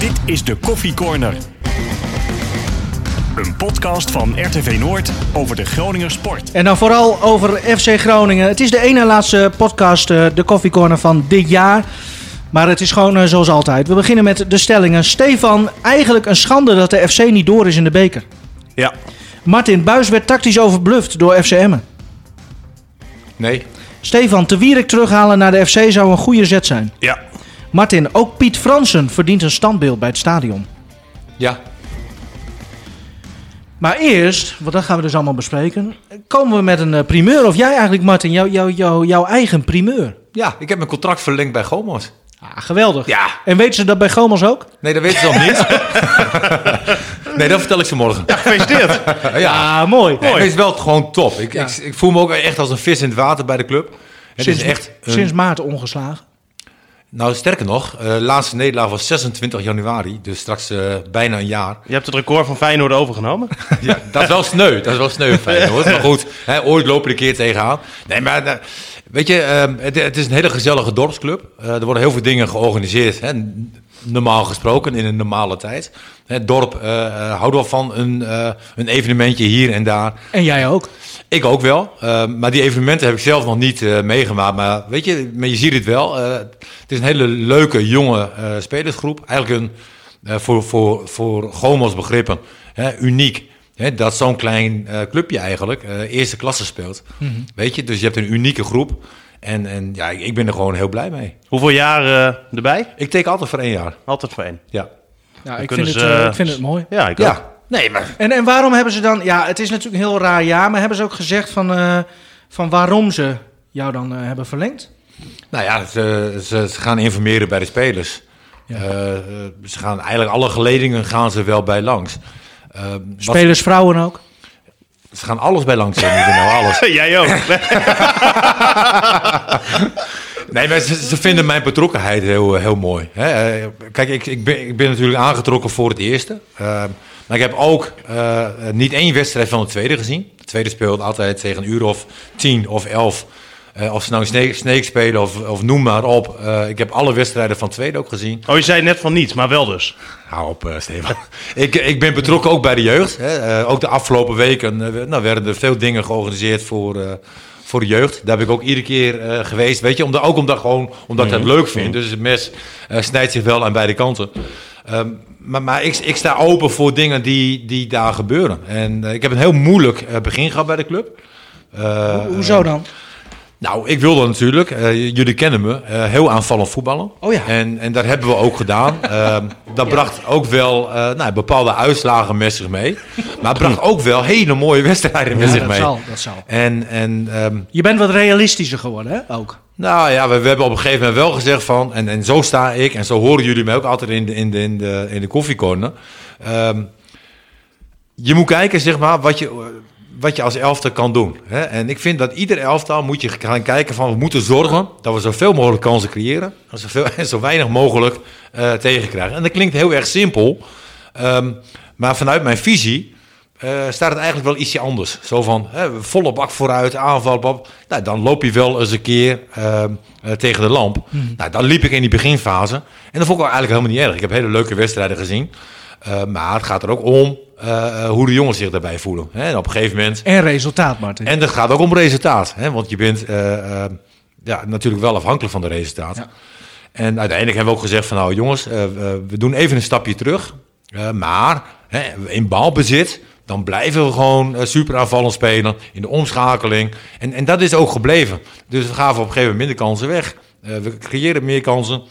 Dit is de Koffie Corner. Een podcast van RTV Noord over de Groninger sport. En dan vooral over FC Groningen. Het is de ene laatste podcast, eh, de Coffee Corner van dit jaar. Maar het is gewoon eh, zoals altijd. We beginnen met de stellingen. Stefan, eigenlijk een schande dat de FC niet door is in de beker. Ja. Martin, Buis werd tactisch overbluft door FC Emmen. Nee. Stefan, te Wierik terughalen naar de FC zou een goede zet zijn. Ja. Martin, ook Piet Fransen verdient een standbeeld bij het stadion. Ja. Maar eerst, want dat gaan we dus allemaal bespreken, komen we met een eh, primeur. Of jij eigenlijk, Martin, jou, jou, jou, jouw eigen primeur. Ja, ik heb mijn contract verlengd bij Gomos. Ah, geweldig. Ja. En weten ze dat bij Gomos ook? Nee, dat weten ze nog niet. nee, dat vertel ik ze morgen. Ja, Gefeliciteerd. Ah, mooi. Nee, het is wel gewoon top. Ik, ik, ik voel me ook echt als een vis in het water bij de club. Het Sinds, is echt een- sinds maart ongeslagen. Nou, sterker nog, eh, de laatste nederlaag was 26 januari. Dus straks eh, bijna een jaar. Je hebt het record van Feyenoord overgenomen. Ja, dat is wel sneu. Dat is wel sneu, Feyenoord. Maar goed, hè, ooit lopen we een keer tegenaan. Nee, maar eh, weet je, ehm, het, het is een hele gezellige dorpsclub. Er worden heel veel dingen georganiseerd. Hè, normaal gesproken, in een normale tijd. Het dorp eh, houdt wel van een, eh, een evenementje hier en daar. En jij ook. Ik ook wel. Maar die evenementen heb ik zelf nog niet meegemaakt. Maar weet je, maar je ziet het wel. Het is een hele leuke, jonge spelersgroep. Eigenlijk een, voor, voor, voor Gomos begrippen, uniek. Hè, dat zo'n klein clubje eigenlijk eerste klasse speelt. Weet je, dus je hebt een unieke groep. En, en ja, ik ben er gewoon heel blij mee. Hoeveel jaar eh, erbij? Ik teken altijd voor één jaar. Altijd voor één. Ja. Ja, ik, kunnen vind het, ze, eh, eh, ik vind het mooi. Ja, ik ook. Ja. Nee, maar En, en waarom hebben ze dan... Ja, het is natuurlijk een heel raar jaar. Maar hebben ze ook gezegd van, eh, van waarom ze jou dan eh, hebben verlengd? Nou ja, ze, ze, ze gaan informeren bij de spelers. Ja. Eh, eh, ze gaan eigenlijk alle geledingen gaan ze wel bij langs. Eh, wat- Spelers, vrouwen ook. Ze gaan alles bij langs, nou alles. Jij ook. Nee, maar ze, ze vinden mijn betrokkenheid heel, heel mooi. Hè? Eh, Kijk, ik, ik, ben, ik ben natuurlijk aangetrokken voor het eerste. Eh, maar ik heb ook eh, niet één wedstrijd van de tweede gezien. De tweede speelt altijd tegen een uur of tien of elf. Eh, of ze nou Snake, Snake spelen of, of noem maar op. Eh, ik heb alle wedstrijden van het tweede ook gezien. Oh, je zei net van niet, maar wel dus. Hou op, eh, Stefan. ik, ik ben betrokken ook bij de jeugd. Hè. Eh, ook de afgelopen weken eh, nou, werden er veel dingen georganiseerd voor, eh, voor de jeugd. Daar ben ik ook iedere keer eh, geweest. Weet je, omdat, ook omdat, gewoon, omdat ik het leuk vind. Dus het mes eh, snijdt zich wel aan beide kanten. Ehm, maar maar ik, ik sta open voor dingen die, die daar gebeuren. En ik heb een heel moeilijk begin gehad bij de club. Eh, Hoezo dan? Nou, ik wilde natuurlijk, eh, jullie kennen me, eh, heel aanvallend voetballen. Oh ja. En, en dat hebben we ook gedaan. Ehm, dat bracht ook wel eh, nou, bepaalde uitslagen met zich mee. Maar het bracht ook wel hele mooie wedstrijden met Ja, zich dat mee. zal, dat zal. En, en ehm, Je bent wat realistischer geworden, hè? Ook. nou ja, we, we hebben op een gegeven moment wel gezegd van, en, en zo sta ik, en zo horen jullie mij ook altijd in de, in de, in de, in de koffiecorner. Ehm, je moet kijken, zeg maar, wat je, wat je als elftal kan doen. Hè? En ik vind dat ieder elftal moet je gaan kijken van, we moeten zorgen dat we zoveel mogelijk kansen creëren. En zoveel, en zo weinig mogelijk eh, tegenkrijgen. En dat klinkt heel erg simpel. Ehm, maar vanuit mijn visie eh, staat het eigenlijk wel ietsje anders. Zo van, hè, volle bak vooruit, aanval, bab. Nou, dan loop je wel eens een keer ehm, eh, tegen de lamp. Nou, dan liep ik in die beginfase. En dat vond ik eigenlijk helemaal niet erg. Ik heb hele leuke wedstrijden gezien. Maar het gaat er ook om eh, hoe de jongens zich daarbij voelen. Hè? En op een gegeven moment... En resultaat, Martin. En het gaat ook om resultaat. Hè? Want je bent eh, eh, ja, natuurlijk wel afhankelijk van de resultaat. Ja. En uiteindelijk hebben we ook gezegd van nou jongens, eh, eh, we doen even een stapje terug. Eh, maar hè, in balbezit, dan blijven we gewoon eh, super aanvallend spelen in de omschakeling. En, en dat is ook gebleven. Dus we gaven op een gegeven moment minder kansen weg. Eh, we creëren meer kansen.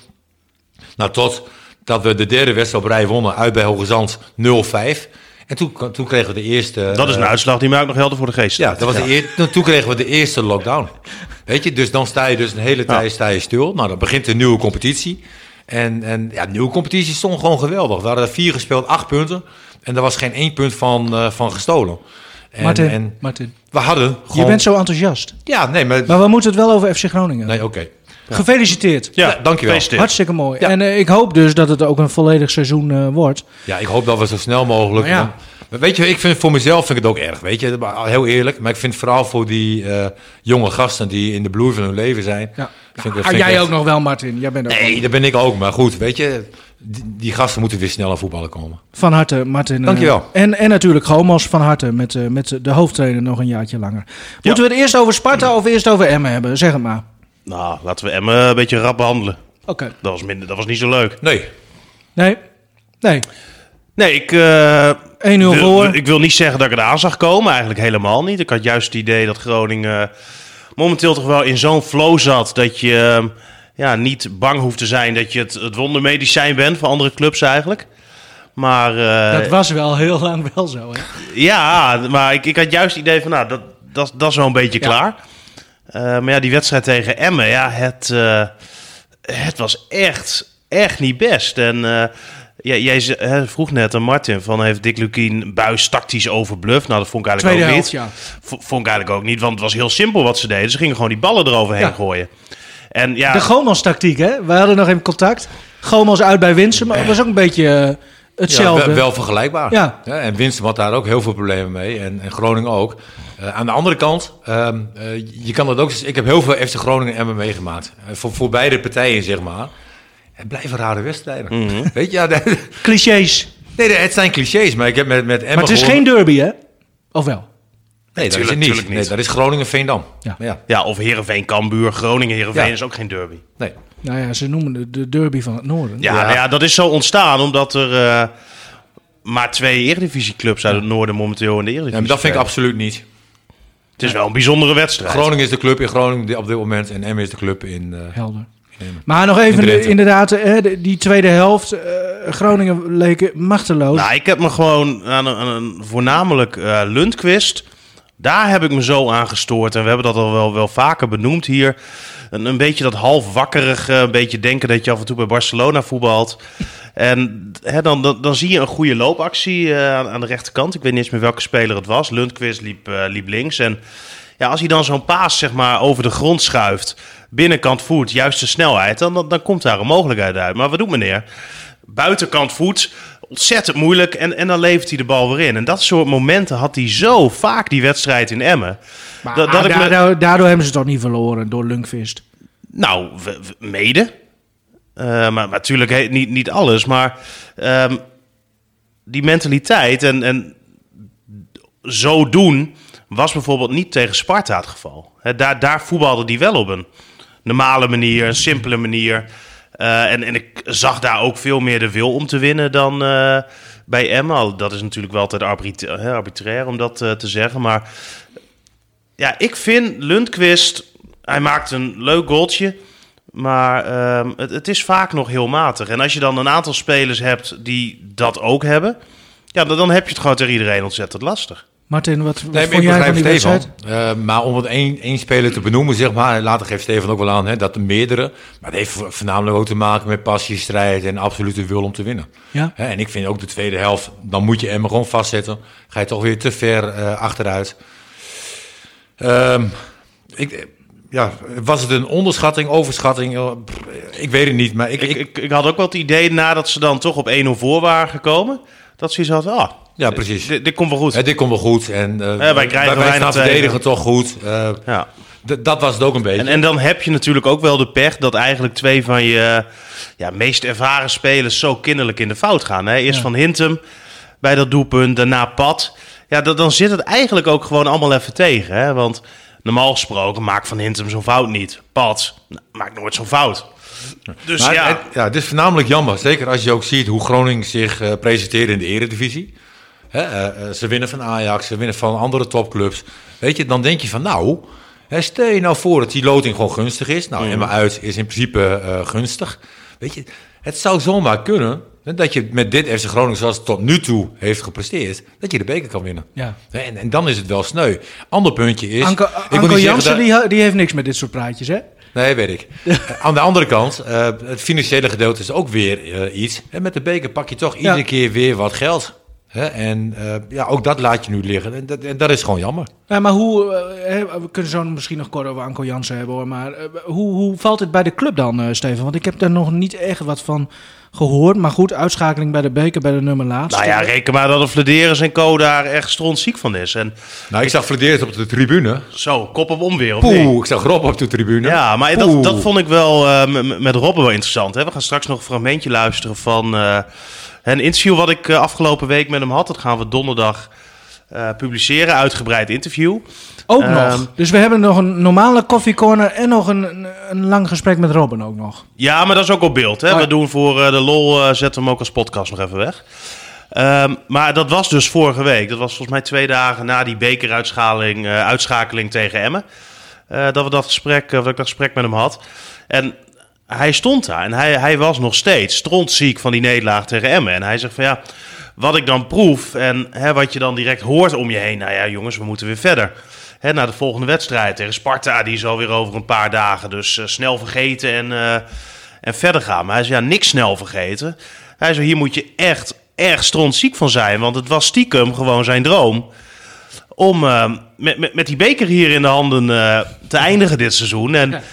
Nou, tot dat we de derde wedstrijd op rij wonnen uit bij Hoge Zand 0-5. En toen, toen kregen we de eerste... Dat is een eh, uitslag die mij ook nog helder voor de geest ja, dat was de eer, toen- toen kregen we de eerste lockdown. Weet je, dus dan sta je dus een hele tijd sta je stil. Nou, dan begint een nieuwe competitie. En, en ja, de nieuwe competitie stond gewoon geweldig. We hadden er vier gespeeld, acht punten. En er was geen één punt van, eh, van gestolen. En, Martin, en Martin, we hadden gewoon... je bent zo enthousiast. Ja, nee, maar... Maar we moeten het wel over FC Groningen. Nee, oké. Gefeliciteerd. Ja, dankjewel. Hartstikke mooi. Ja. En eh, ik hoop dus dat het ook een volledig seizoen eh, wordt. Ja, ik hoop dat we zo snel mogelijk... Maar ja. Maar weet je, ik vind voor mezelf vind ik het ook erg, weet je. Maar Heel eerlijk. Maar ik vind vooral voor die eh, jonge gasten die in de bloei van hun leven zijn... Ja. Vind ik- vind ik jij echt- ook nog wel, Martin. Jij bent ook Nee, dat ben ik ook. Maar goed, weet je, die, die gasten moeten weer snel aan voetballen komen. Van harte, Martin. eh, Dankjewel. en, en natuurlijk Gomos van harte met, eh, met de hoofdtrainer nog een jaartje langer. Moeten we het eerst over Sparta of eerst over Emmen hebben? Zeg het maar. Nou, laten we Emmen een beetje rap behandelen. Oké. Dat was, minder, dat was niet zo leuk. Nee, Nee. Nee. Nee, ik, eh, 1-0 wil, voor. ik wil niet zeggen dat ik het aan zag komen. Eigenlijk helemaal niet. Ik had juist het idee dat Groningen momenteel toch wel in zo'n flow zat... dat je eh, ja, niet bang hoeft te zijn dat je het, het wondermedicijn bent van andere clubs eigenlijk. Maar eh, Dat was wel heel lang wel zo. Hè? ja, maar ik, ik had juist het idee van, nou, dat, dat, dat is wel een beetje Ja. klaar. Eh, maar ja, die wedstrijd tegen Emmen, ja, het, eh, het was echt, echt niet best. En eh, jij, jij hè, vroeg net aan Martin van, heeft Dick Lukien buis tactisch overbluft? Nou, dat vond ik eigenlijk Tweede ook helft, niet. ja. Vond ik eigenlijk ook niet, want het was heel simpel wat ze deden. Ze gingen gewoon die ballen eroverheen Ja. gooien. En ja, De Gomos-tactiek, hè? We hadden nog even contact. Gomos uit bij Winsum, maar het was ook een beetje ja, hetzelfde. wel, wel vergelijkbaar. Ja. en Winston had daar ook heel veel problemen mee. En, en Groningen ook. Eh, aan de andere kant, ehm, eh, je kan dat ook... Ik heb heel veel FC Groningen en Emmen meegemaakt. Eh, voor, voor beide partijen, zeg maar. Het blijven rare wedstrijden. Mhm. Weet je, ja, de- Clichés. nee, het zijn clichés, maar ik heb met, met Emmen Maar het is gewoon- geen derby, hè? Of wel? Nee, dat is niet. niet. Nee, dat is Groningen-Veendam. Ja. ja. ja, of Heerenveen, Cambuur, Groningen, Heerenveen Ja. is ook geen derby. Nee. Nou ja, ze noemen het de derby van het noorden. Ja, Ja. Nou ja, dat is zo ontstaan omdat er eh, maar twee eredivisieclubs uit het noorden momenteel in de Ja, eredivisie maar dat vind ik absoluut niet. Het is wel een bijzondere wedstrijd. Groningen is de club in Groningen op dit moment en Emmen is de club in... eh, Helder. Maar nog even, inderdaad, hè, de- die tweede helft. eh, Groningen leken machteloos. Nou, ik heb me gewoon aan een, aan een voornamelijk eh Lundqvist. Daar heb ik me zo aan gestoord. En we hebben dat al wel, wel vaker benoemd hier. Een, een beetje dat half wakkerige, een beetje denken dat je af en toe bij Barcelona voetbalt. En hè, dan, dan, dan zie je een goede loopactie eh, aan, aan de rechterkant. Ik weet niet eens meer welke speler het was. Lundqvist liep, eh, liep links. En ja, als hij dan zo'n paas zeg maar, over de grond schuift, binnenkant voet, juiste snelheid, dan, dan, dan komt daar een mogelijkheid uit. Maar wat doet meneer? Buitenkant voet, ontzettend moeilijk en, en dan levert hij de bal weer in. En dat soort momenten had hij zo vaak die wedstrijd in Emmen. maar dat- dat ik me- daardoor, daardoor hebben ze toch niet verloren door Lunkvist. Nou, mede. Eh, maar maar natuurlijk he- niet, niet alles. Maar ehm, die mentaliteit en, en zo doen was bijvoorbeeld niet tegen Sparta het geval. Daar, daar voetbalde die wel op een normale manier, een simpele manier. Eh, en, en ik zag daar ook veel meer de wil om te winnen dan eh, bij Emma. Dat is natuurlijk wel altijd arbitrair om dat eh, te zeggen. Maar ja, ik vind Lundqvist, hij maakt een leuk goaltje. Maar ehm, het, het is vaak nog heel matig. En als je dan een aantal spelers hebt die dat ook hebben... Ja, dan, dan heb je het gewoon tegen iedereen ontzettend lastig. Martin, wat, wat Nee, vond ik jij van begrijp die Stefan. Eh, maar om het één, één speler te benoemen, zeg maar, later geeft Stefan ook wel aan hè, dat er meerdere. Maar het heeft vo- voornamelijk ook te maken met passie, strijd en absolute wil om te winnen. Ja. Hè, en ik vind ook de tweede helft, dan moet je Emmen gewoon vastzetten. Ga je toch weer te ver eh, achteruit. Ehm, ik, ja, was het een onderschatting, overschatting? Eh, Ik weet het niet, maar ik, Ik, ik, ik, ik had ook wel het idee, nadat ze dan toch op 1-0 voor waren gekomen... dat ze iets hadden, ah, ja, precies. dit, dit komt wel goed. Hè, dit komt wel goed. En, eh, wij krijgen wij tegen. verdedigen toch goed. Eh, Ja. dat was het ook een beetje. En, en dan heb je natuurlijk ook wel de pech dat eigenlijk twee van je ja, meest ervaren spelers zo kinderlijk in de fout gaan. Hè? Eerst Ja. van Hintem bij dat doelpunt, daarna Pat. Ja, dan, dan zit het eigenlijk ook gewoon allemaal even tegen. Hè? Want normaal gesproken maakt van Hintem zo'n fout niet. Pat nou, maakt nooit zo'n fout. Dus Maar ja, het, ja, het is voornamelijk jammer. Zeker als je ook ziet hoe Groningen zich eh, presenteert in de eredivisie. Hè, eh, eh, ze winnen van Ajax, ze winnen van andere topclubs. Weet je, dan denk je van nou, hè, stel je nou voor dat die loting gewoon gunstig is. Nou, Emma uit is in principe eh, gunstig. Weet je, het zou zomaar kunnen dat je met dit FC Groningen zoals het tot nu toe heeft gepresteerd, dat je de beker kan winnen. Ja. En, en dan is het wel sneu. Ander puntje is... Anko, Anko Jansen, dat- die, heeft niks met dit soort praatjes, hè? Nee, weet ik. Aan de andere kant, het financiële gedeelte is ook weer iets. En met de beker pak je toch iedere keer weer wat geld. Hè? En eh, ja, ook dat laat je nu liggen. En dat, en dat is gewoon jammer. Ja, maar hoe, eh, hè, we kunnen zo misschien nog kort over Anko Jansen hebben hoor, maar eh, hoe, hoe valt het bij de club dan, eh, Steven? Want ik heb daar nog niet echt wat van gehoord. Maar goed, uitschakeling bij de beker, bij de nummer laatste. Nou ja, reken maar dat de Flederis en co daar echt strontziek van is. En Nou, ik zag Flederis op de tribune. zo, kop op onweer of? Poeh, ik zag Rob op de tribune. Ja, maar Poeh. dat, dat vond ik wel eh, met Robben wel interessant. Hè? We gaan straks nog een fragmentje luisteren van eh, een interview wat ik eh, afgelopen week met hem had. Dat gaan we donderdag eh, publiceren, uitgebreid interview. Ook Ehm, nog. Dus we hebben nog een normale koffiecorner en nog een, een, lang gesprek met Robin ook nog. Ja, maar dat is ook op beeld. Hè? Oh. We doen voor eh, de lol, zetten we hem ook als podcast nog even weg. Ehm, maar dat was dus vorige week. Dat was volgens mij twee dagen na die bekeruitschakeling uitschakeling tegen Emmen. dat we dat gesprek, dat ik dat gesprek met hem had. En hij stond daar en hij, hij was nog steeds strontziek van die nederlaag tegen Emmen. En hij zegt van ja, wat ik dan proef en hè, wat je dan direct hoort om je heen. Nou ja, jongens, we moeten weer verder. Hè, naar de volgende wedstrijd tegen Sparta, die is alweer over een paar dagen. Dus eh, snel vergeten en, eh, en verder gaan. Maar hij zei ja, niks snel vergeten. Hij zei hier moet je echt, echt strontziek van zijn. Want het was stiekem gewoon zijn droom om eh, met, met, met die beker hier in de handen te eindigen dit seizoen. En.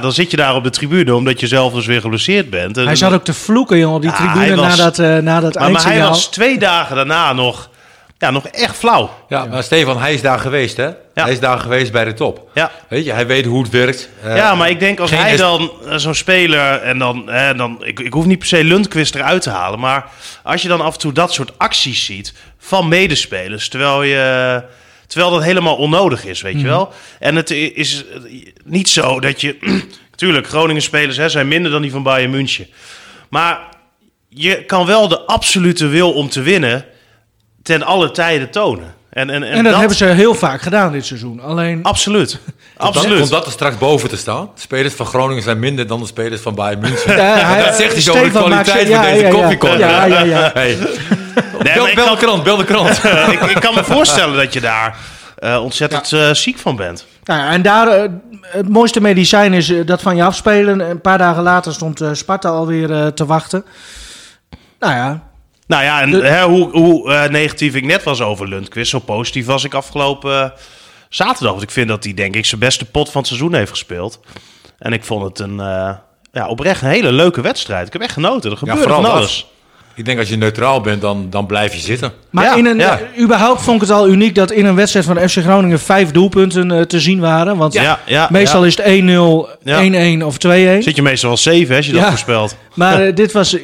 Dan zit je daar op de tribune omdat je zelf dus weer geblesseerd bent. En- Hij zat ook te vloeken, jongen, op die Ja, tribune was- na dat, eh na dat maar, maar hij was twee dagen daarna nog, ja, nog echt flauw. Ja, maar Stefan, hij is daar geweest, hè? Hij is daar geweest bij de top. Ja. Weet je, hij weet hoe het werkt. Eh, Ja, maar ik denk als hij dan eh, zo'n speler en dan, hè, dan ik, ik hoef niet per se Lundqvist eruit te halen, maar als je dan af en toe dat soort acties ziet van medespelers, terwijl je terwijl dat helemaal onnodig is, weet je wel. En het is niet zo dat je, natuurlijk, Groningen spelers hè, zijn minder dan die van Bayern München, maar je kan wel de absolute wil om te winnen ten alle tijden tonen. En, en, en, En dat, hebben ze heel vaak gedaan dit seizoen. Alleen, Absoluut. Absoluut. dat, komt dat er straks boven te staan? De spelers van Groningen zijn minder dan de spelers van Bayern München. Ja, hij- dat zegt hij zo over de kwaliteit van deze ja, ja. Ja, ja, ja. Hey, Nee, bel, kan- de krant, bel de krant. ik, ik kan me voorstellen dat je daar eh, ontzettend eh, ziek van bent. nou ja, en daar, eh, het mooiste medicijn is dat van je afspelen. Een paar dagen later stond eh, Sparta alweer eh, te wachten. Nou ja, Nou ja, en De- hè, hoe, hoe eh, negatief ik net was over Lundqvist, zo positief was ik afgelopen eh, zaterdag. Want ik vind dat hij, denk ik, zijn beste pot van het seizoen heeft gespeeld. En ik vond het een, eh, ja, oprecht een hele leuke wedstrijd. Ik heb echt genoten. Er gebeurde van dat. alles. Ik denk als je neutraal bent, dan, dan blijf je zitten. maar Ja, in een, ja. überhaupt vond ik het al uniek dat in een wedstrijd van FC Groningen vijf doelpunten te zien waren. Want Ja, ja, meestal ja. is het 1-0, Ja. 1-1 of 2-1. Zit je meestal wel zeven hè, als je dat Ja. voorspelt. Maar dit was...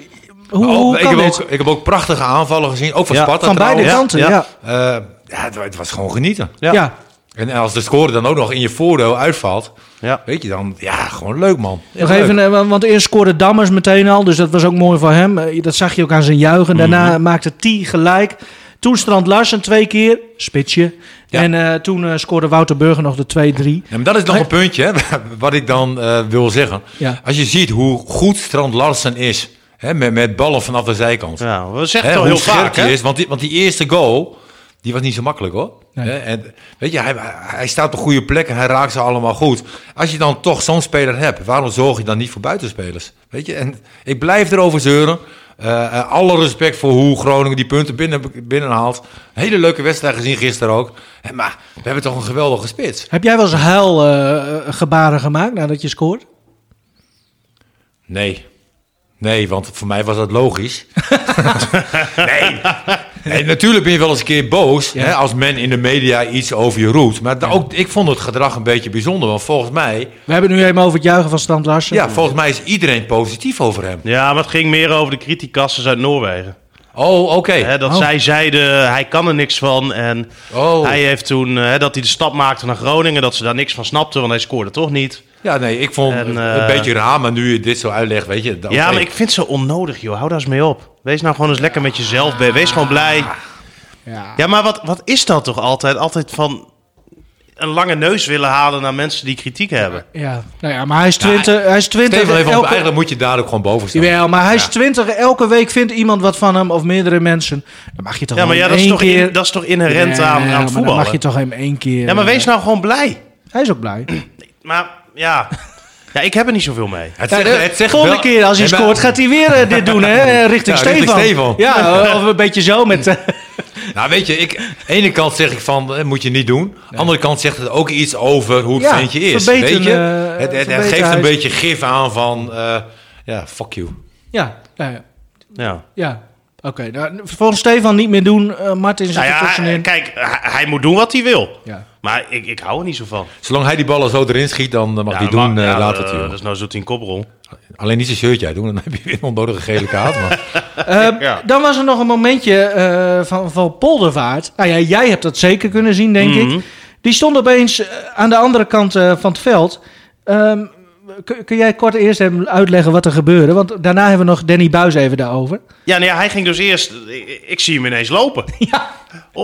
Hoe, Maar ook- hoe ik, heb dit? ook, ik heb ook prachtige aanvallen gezien, ook van Ja, Sparta Van beide trouwens. kanten, ja. ja. Eh, ja, het, het was gewoon genieten. Ja. En als de score dan ook nog in je voordeel uitvalt, Ja. weet je dan, ja, gewoon leuk man. Nog Leuk. even, eh, want- eerst scoorde Dammers meteen al, dus dat was ook mooi voor hem. Eh, Dat zag je ook aan zijn juichen. Daarna Mhm. maakte T gelijk. Toen Strand Larsen twee keer, spitsje. Ja. En eh, toen eh, scoorde Wouter Burger nog de 2-3. Ja, maar dat is nog een puntje hè, wat ik dan eh, wil zeggen. Ja. Als je ziet hoe goed Strand Larsen is, hè, met, met ballen vanaf de zijkant. Ja, we zeggen het al heel vaak. Hè? is. Want die, want die eerste goal, die was niet zo makkelijk hoor. Nee. Hè, En, weet je, hij, hij staat op een goede plek en hij raakt ze allemaal goed. Als je dan toch zo'n speler hebt, waarom zorg je dan niet voor buitenspelers? Weet je, en ik blijf erover zeuren. Eh, eh, alle respect voor hoe Groningen die punten binnen, binnenhaalt. Hele leuke wedstrijd gezien gisteren ook. Maar we hebben toch een geweldige spits. Heb jij wel eens huilgebaren gemaakt nadat je scoort? Nee. Nee, want voor mij was dat logisch. nee. nee. Natuurlijk ben je wel eens een keer boos hè, als men in de media iets over je roept. Maar ook, ik vond het gedrag een beetje bijzonder. Want volgens mij, We hebben het nu even over het juichen van Strand Larsen. ja, volgens mij is iedereen positief over hem. Ja, maar het ging meer over de criticassers uit Noorwegen. Oh, oké. Hè, dat Oh. zij zeiden, hij kan er niks van. En Oh. hij heeft toen, eh, dat hij de stap maakte naar Groningen, dat ze daar niks van snapten, want hij scoorde toch niet. Ja, nee, ik vond En, het eh, een beetje raar. Maar nu je dit zo uitlegt, weet je. Ja, maar ik vind het zo onnodig, joh. Hou daar eens mee op. Wees nou gewoon eens lekker met jezelf. Wees gewoon blij. Ja. Ja, maar wat, wat is dat toch altijd? Altijd van een lange neus willen halen naar mensen die kritiek hebben. Ja. Nou ja, maar hij is 20. hij is 20 Steven, even, elke- eigenlijk moet je daar ook gewoon boven staan. Jawel, maar hij is Ja. 20. Elke week vindt iemand wat van hem of meerdere mensen. Dan mag je toch Ja, maar ja, dat is, toch keer... in- dat is toch inherent Ja, aan, aan het dan voetballen? mag je toch hem één keer... Ja, maar wees nou gewoon blij. Hij is ook blij. Maar ja, ja ik heb er niet zoveel mee. Het Ja, zegt, de het zegt volgende wel- keer als hij Nee, scoort, gaat hij weer eh, dit doen, hè? eh, Richting Ja, Stefan. richting Stefan. Ja, of een beetje zo met... eh, Nou, weet je, ik, aan de ene kant zeg ik van, eh, moet je niet doen. Aan de andere kant zegt het ook iets over hoe het Ja, ventje is. weet je? het, het, het verbeteren geeft een beetje gif aan van, eh, ja, fuck you. Ja, ja, ja. Ja. ja. Oké, nou, volgens Stefan niet meer doen. eh Martin zit Nou ja, kijk, hij, hij moet doen wat hij wil. Ja. Maar ik, ik hou er niet zo van. Zolang hij die ballen zo erin schiet, dan mag Ja, hij doen maar- eh, ja, later eh. Dat is nou zo'n tien koprol. Alleen niet zijn shirtje uitdoen, dan heb je weer een onnodige gele kaart. Maar Eh, Ja. Dan was er nog een momentje eh, van, van Poldervaart. Nou ja, jij hebt dat zeker kunnen zien, denk Mhm. ik. Die stond opeens aan de andere kant eh, van het veld. Ehm, kun, kun jij kort eerst even uitleggen wat er gebeurde? Want daarna hebben we nog Danny Buis even daarover. Ja, nou ja, hij ging dus eerst... Ik, ik zie hem ineens lopen. Ja,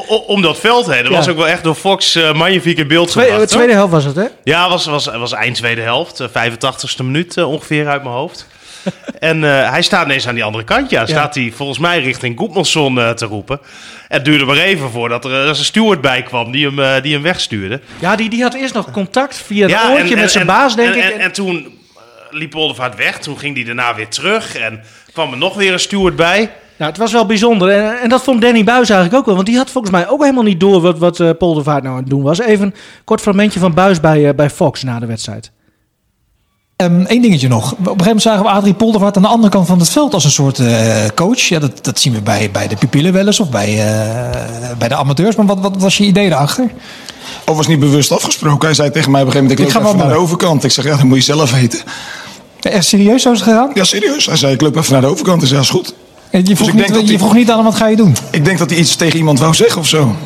O- om dat veld heen. Dat Ja. was ook wel echt door Fox eh, magnifiek in beeld twee, gebracht. tweede helft was het, hè? Ja, was, was, was eind tweede helft. eh, 85ste minuut eh, ongeveer uit mijn hoofd. en eh, hij staat ineens aan die andere kant. Ja, staat hij volgens mij richting Goedmanson eh, te roepen. Het duurde maar even voordat er eh, een steward bij kwam die hem, eh, die hem wegstuurde. Ja, die, die had eerst nog contact via het Ja, oortje met zijn baas, denk en, ik. En, en toen eh, liep Poldervaart weg. Toen ging hij daarna weer terug. En kwam er nog weer een steward bij. Nou, het was wel bijzonder. En, en dat vond Danny Buis eigenlijk ook wel. Want die had volgens mij ook helemaal niet door wat, wat eh, Poldervaart nou aan het doen was. Even een kort fragmentje van Buis bij, eh, bij Fox na de wedstrijd. Eén Ehm, dingetje nog. Op een gegeven moment zagen we Adrie Poldervaart aan de andere kant van het veld als een soort eh, coach. Ja, dat, dat zien we bij, bij de pupillen wel eens of bij, eh, bij de amateurs. Maar wat, wat was je idee daarachter? Of was niet bewust afgesproken. Hij zei tegen mij op een gegeven moment, ik Ik loop ga even wel naar de overkant. Ik zeg, ja, dat moet je zelf weten. Echt serieus zo is het gegaan? Ja, serieus. Hij zei, ik loop even naar de overkant. Ik zei, ja, is goed. Je vroeg, ik niet, je die- vroeg niet aan hem wat ga je doen. Ik denk dat hij iets tegen iemand wou zeggen of zo.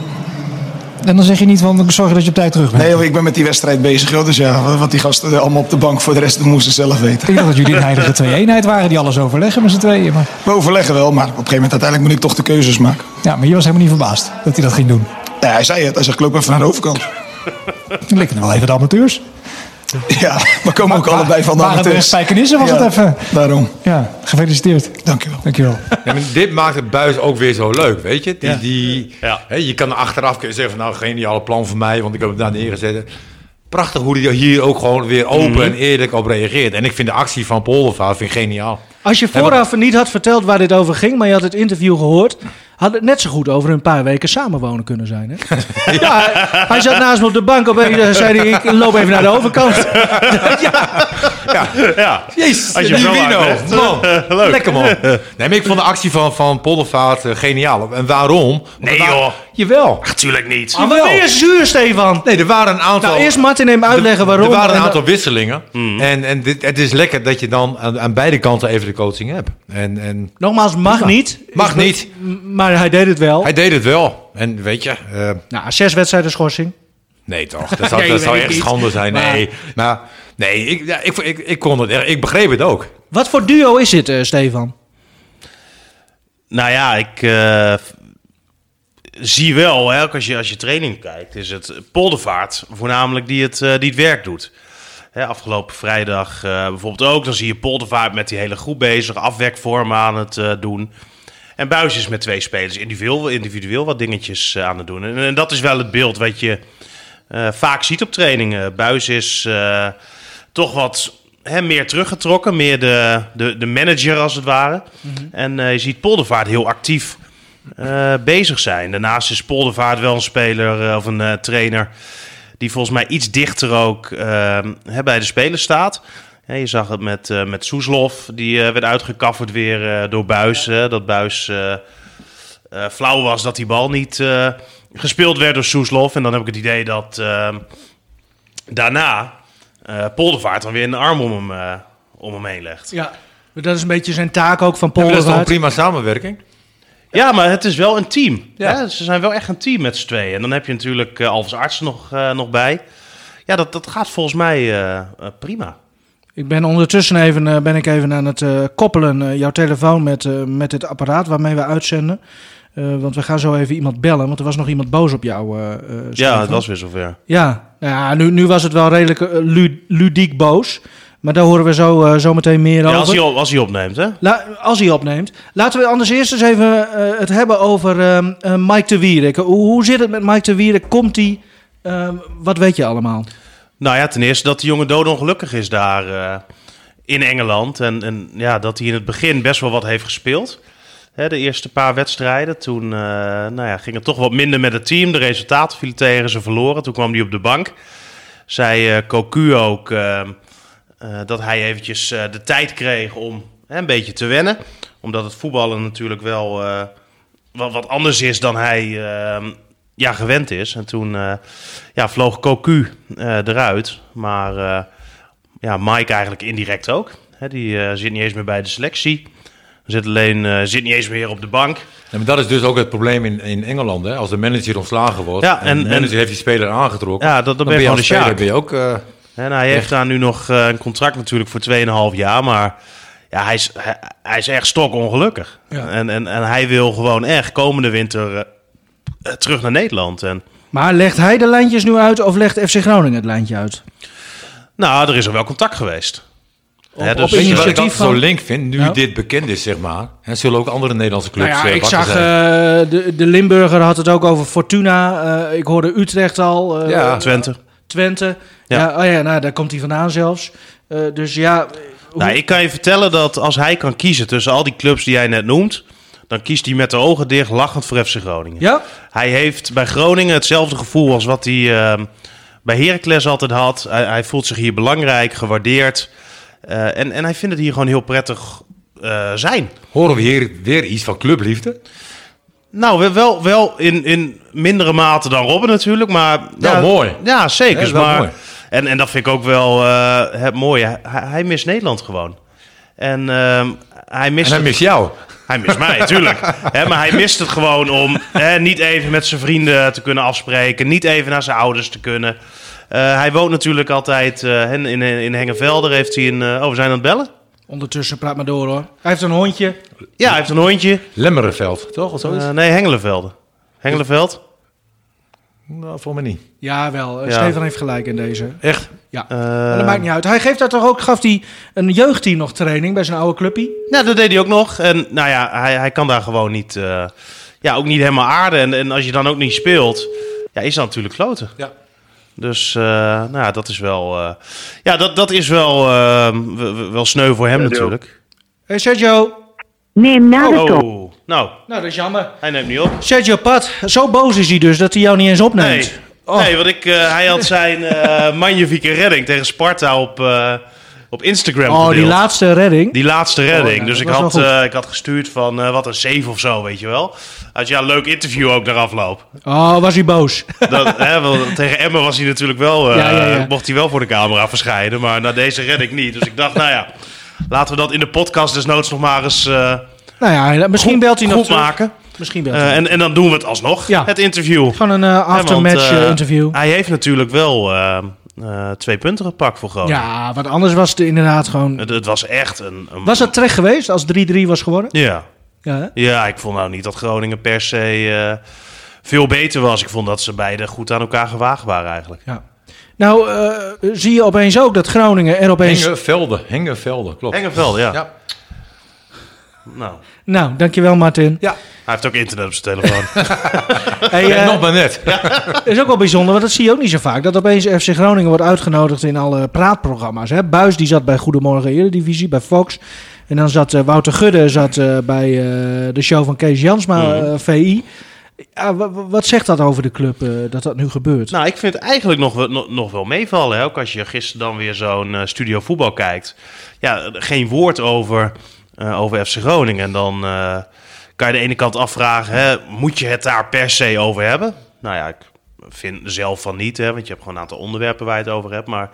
En dan zeg je niet van zorg dat je op tijd terug bent. Nee, ik ben met die wedstrijd bezig. Joh. Dus ja, wat die gasten eh, allemaal op de bank voor de rest moesten zelf weten. Ik dacht dat jullie een heilige twee-eenheid waren die alles overleggen met z'n tweeën. Maar, We overleggen wel, maar op een gegeven moment uiteindelijk moet ik toch de keuzes maken. ja, maar je was helemaal niet verbaasd dat hij dat ging doen. Ja, hij zei het. Hij zegt, ik loop even naar de overkant. Dan likken er wel even de amateurs. Ja, we komen ook allebei van de Waren was Ja, het even. Daarom. Ja, gefeliciteerd. Dankjewel. Dankjewel. Ja, maar dit maakt het buis ook weer zo leuk, weet je? Die, die, Ja. hè, je kan achteraf kunnen zeggen van nou, geniale plan van mij, want ik heb het daar neergezet. Prachtig hoe hij hier ook gewoon weer open en eerlijk op reageert. En ik vind de actie van Poldervaart vind ik geniaal. Als je vooraf niet had verteld waar dit over ging, maar je had het interview gehoord, had het net zo goed over een paar weken samenwonen kunnen zijn. Hè? ja, hij, hij zat naast me op de bank, opeens eh, zei hij, ik loop even naar de overkant. Ja. Jezus, Als je hem uitlegt. man. Lekker man. Nee, maar ik vond de actie van, van Poldervaart eh, geniaal. En waarom? Nee, wa- joh. Jawel. Natuurlijk niet. Maar wat ben je zuur, Stefan? Nee, er waren een aantal... Nou, eerst Martin even uitleggen er, waarom. Er waren een en aantal wisselingen. En, en dit, het is lekker dat je dan aan, aan beide kanten even de coaching hebt. En, en Nogmaals, mag niet. Mag Is- niet. Maar hij deed het wel. hij deed het wel. En weet je... eh, Nou, zes wedstrijden schorsing. Nee, toch? Dat zou, Nee, dat zou weet ik echt niet. schande zijn. Maar- Nee, maar nee, ik, ja, ik, ik, ik kon het. echt- Ik begreep het ook. Wat voor duo is dit, eh, Stefan? Nou ja, ik eh, zie wel, hè, als je, als je training kijkt, is het Poldervaart voornamelijk die het, eh, die het werk doet. Hè, afgelopen vrijdag eh, bijvoorbeeld ook, dan zie je Poldervaart met die hele groep bezig, afwerkvormen aan het eh, doen. En Buis is met twee spelers individueel, individueel wat dingetjes aan het doen. En, en dat is wel het beeld wat je eh, vaak ziet op trainingen. Buis is eh, toch wat hè, meer teruggetrokken, meer de, de, de manager als het ware. En eh, je ziet Poldervaart heel actief eh, bezig zijn. Daarnaast is Poldervaart wel een speler eh, of een trainer die volgens mij iets dichter ook hè, bij de spelers staat. Ja, je zag het met, met Soeslof, die werd uitgekafferd weer door Buis. hè, dat Buis flauw was dat die bal niet gespeeld werd door Soeslof. En dan heb ik het idee dat daarna eh Poldervaart dan weer een arm om hem, eh, om hem heen legt. Ja. Dat is een beetje zijn taak ook van Ja, maar dat is toch een Poldervaart. prima samenwerking? Ja, maar het is wel een team. Ja. Hè? Ze zijn wel echt een team met z'n tweeën. En dan heb je natuurlijk uh, Alves Arts nog, uh, nog bij. Ja, dat, dat gaat volgens mij uh, uh, prima. Ik ben ondertussen even, uh, ben ik even aan het uh, koppelen, uh, jouw telefoon met, uh, met het apparaat waarmee we uitzenden. Uh, want we gaan zo even iemand bellen, want er was nog iemand boos op jou. Uh, ja, het was weer zover. Ja, nou ja nu, nu was het wel redelijk uh, lu ludiek boos. Maar daar horen we zo, zo meteen meer ja, over. Als hij, als hij opneemt, hè? La als hij opneemt. Laten we anders eerst eens even het hebben over uh, Mike de Wierik. Hoe, hoe zit het met Mike de Wierik? Komt hij? Uh, wat weet je allemaal? Nou ja, ten eerste dat die jongen doodongelukkig is daar in Engeland. En, en ja, dat hij in het begin best wel wat heeft gespeeld. Hè, de eerste paar wedstrijden. Toen eh, nou ja, ging het toch wat minder met het team. De resultaten vielen tegen, ze verloren. Toen kwam hij op de bank. Zei eh Cocu ook eh, eh, dat hij eventjes eh, de tijd kreeg om een beetje te wennen. Omdat het voetballen natuurlijk wel eh, wat, wat anders is dan hij eh, ja, gewend is. En toen eh, ja, vloog Cocu eh, eruit. Maar eh, ja, Mike eigenlijk indirect ook. Die eh, zit niet eens meer bij de selectie. Zit alleen eh, zit niet eens meer op de bank. Ja, maar dat is dus ook het probleem in, in Engeland. Hè? Als de manager ontslagen wordt Ja, en, en- de manager en- heeft die speler aangetrokken... Ja, dat- dan dan ben je ben je gewoon als de speler Sjaak. ben je ook... eh, En hij heeft daar nu nog eh, een contract natuurlijk voor 2,5 jaar. Maar ja, hij, is, hij, hij is echt stokongelukkig. Ja. En, en, en hij wil gewoon echt komende winter terug naar Nederland. En Maar legt hij de lijntjes nu uit of legt FC Groningen het lijntje uit? nou, er is er wel contact geweest. Hè, op dus, Weet je wat ik initiatief altijd zo link vind? Nu Ja. dit bekend is, zeg maar. En zullen ook andere Nederlandse clubs Nou ja, eh, ik zag eh, de, de Limburger had het ook over Fortuna. Eh, ik hoorde Utrecht al. eh, Ja. Twente. Twente. Ja. Ja. oh ja, nou, daar komt hij vandaan zelfs. Eh, dus ja, hoe- Nou, ik kan je vertellen dat als hij kan kiezen tussen al die clubs die jij net noemt... dan kiest hij met de ogen dicht lachend voor FC Groningen. ja? Hij heeft bij Groningen hetzelfde gevoel als wat hij ehm, bij Heracles altijd had. Hij, hij voelt zich hier belangrijk, gewaardeerd. Eh, en, en hij vindt het hier gewoon heel prettig eh, zijn. Horen we hier weer iets van clubliefde? Nou, we- wel, wel in, in mindere mate dan Robben natuurlijk, maar... Wel ja, mooi. Ja, zeker. Ja, maar, mooi. En, en dat vind ik ook wel eh, het mooie. Hij, hij mist Nederland gewoon. En ehm, hij mist En hij mist jou. Hij mist mij, natuurlijk. Maar hij mist het gewoon om hè, niet even met zijn vrienden te kunnen afspreken. Niet even naar zijn ouders te kunnen. Eh, hij woont natuurlijk altijd eh, in, in, in Hengevelder. Heeft hij een... eh, oh, we zijn aan het bellen? Ondertussen praat maar door hoor. Hij heeft een hondje. Ja, hij heeft een hondje. Lemmerenveld, toch? Of zoiets? Nee, Hengelenvelde. Hengelenveld? nou, voor mij niet. Ja, wel. Ja. Stefan heeft gelijk in deze. Echt? Ja. Maar dat maakt niet uit. Hij geeft daar toch ook, gaf hij een jeugdteam nog training bij zijn oude clubje? Ja, dat deed hij ook nog. En nou ja, hij, hij kan daar gewoon niet... eh, ja, ook niet helemaal aarden. En, en als je dan ook niet speelt... Ja, is dat natuurlijk kloten. Ja. Dus uh, nou ja, dat is wel... Uh, ja, dat, dat is wel, uh, wel sneu voor hem natuurlijk. Hey Sergio. Neem na de oh, top. oh, nou. Nou, dat is jammer. Hij neemt niet op. Sergio Pat, zo boos is hij dus dat hij jou niet eens opneemt. Nee, oh. nee want ik, uh, hij had zijn uh, magnifieke redding tegen Sparta op, uh, op Instagram Oh, gedeeld. die laatste redding? Die laatste redding. Oh, ja, dus ik had, uh, ik had gestuurd van uh, wat een save of zo, weet je wel. Had ja, leuk interview ook naar afloop. Oh, was hij boos? Dat, hè, wel, tegen Emma was hij natuurlijk wel, uh, ja, ja, ja. mocht hij wel voor de camera verschijnen, maar na deze redding niet. Dus ik dacht, nou ja, laten we dat in de podcast desnoods nog maar eens nou ja, misschien goed, belt hij nog maken. Misschien en, en dan doen we het alsnog, Ja. het interview. Gewoon een uh, aftermatch want, interview. Hij heeft natuurlijk wel uh, twee punten gepakt voor Groningen. Ja, want anders was het inderdaad gewoon... Het, het was echt een, een... Was het terecht geweest als 3-3 was geworden? Ja. Ja, hè? ja, ik vond nou niet dat Groningen per se uh, veel beter was. Ik vond dat ze beide goed aan elkaar gewaagd waren eigenlijk. Ja. Nou, uh, zie je opeens ook dat Groningen er opeens... Hengevelden, Hengevelden, klopt. Hengevelden, ja. ja. Nou. nou, dankjewel Martin. Ja. Hij heeft ook internet op zijn telefoon. hey, ja, nog maar net. Dat is ook wel bijzonder, want dat zie je ook niet zo vaak. Dat opeens FC Groningen wordt uitgenodigd in alle praatprogramma's. Hè? Buis die zat bij Goedemorgen Eredivisie, bij Fox. En dan zat uh, Wouter Gudde zat, uh, bij uh, de show van Kees Jansma, mm. VI. Ja, wat zegt dat over de club uh, dat dat nu gebeurt? Nou, ik vind het eigenlijk nog, nog, nog wel meevallen. Hè? Ook als je gisteren dan weer zo'n uh, studio voetbal kijkt. Ja, geen woord over, uh, over FC Groningen. En dan uh, kan je de ene kant afvragen, hè, moet je het daar per se over hebben? Nou ja, ik vind zelf van niet, hè, want je hebt gewoon een aantal onderwerpen waar je het over hebt. Maar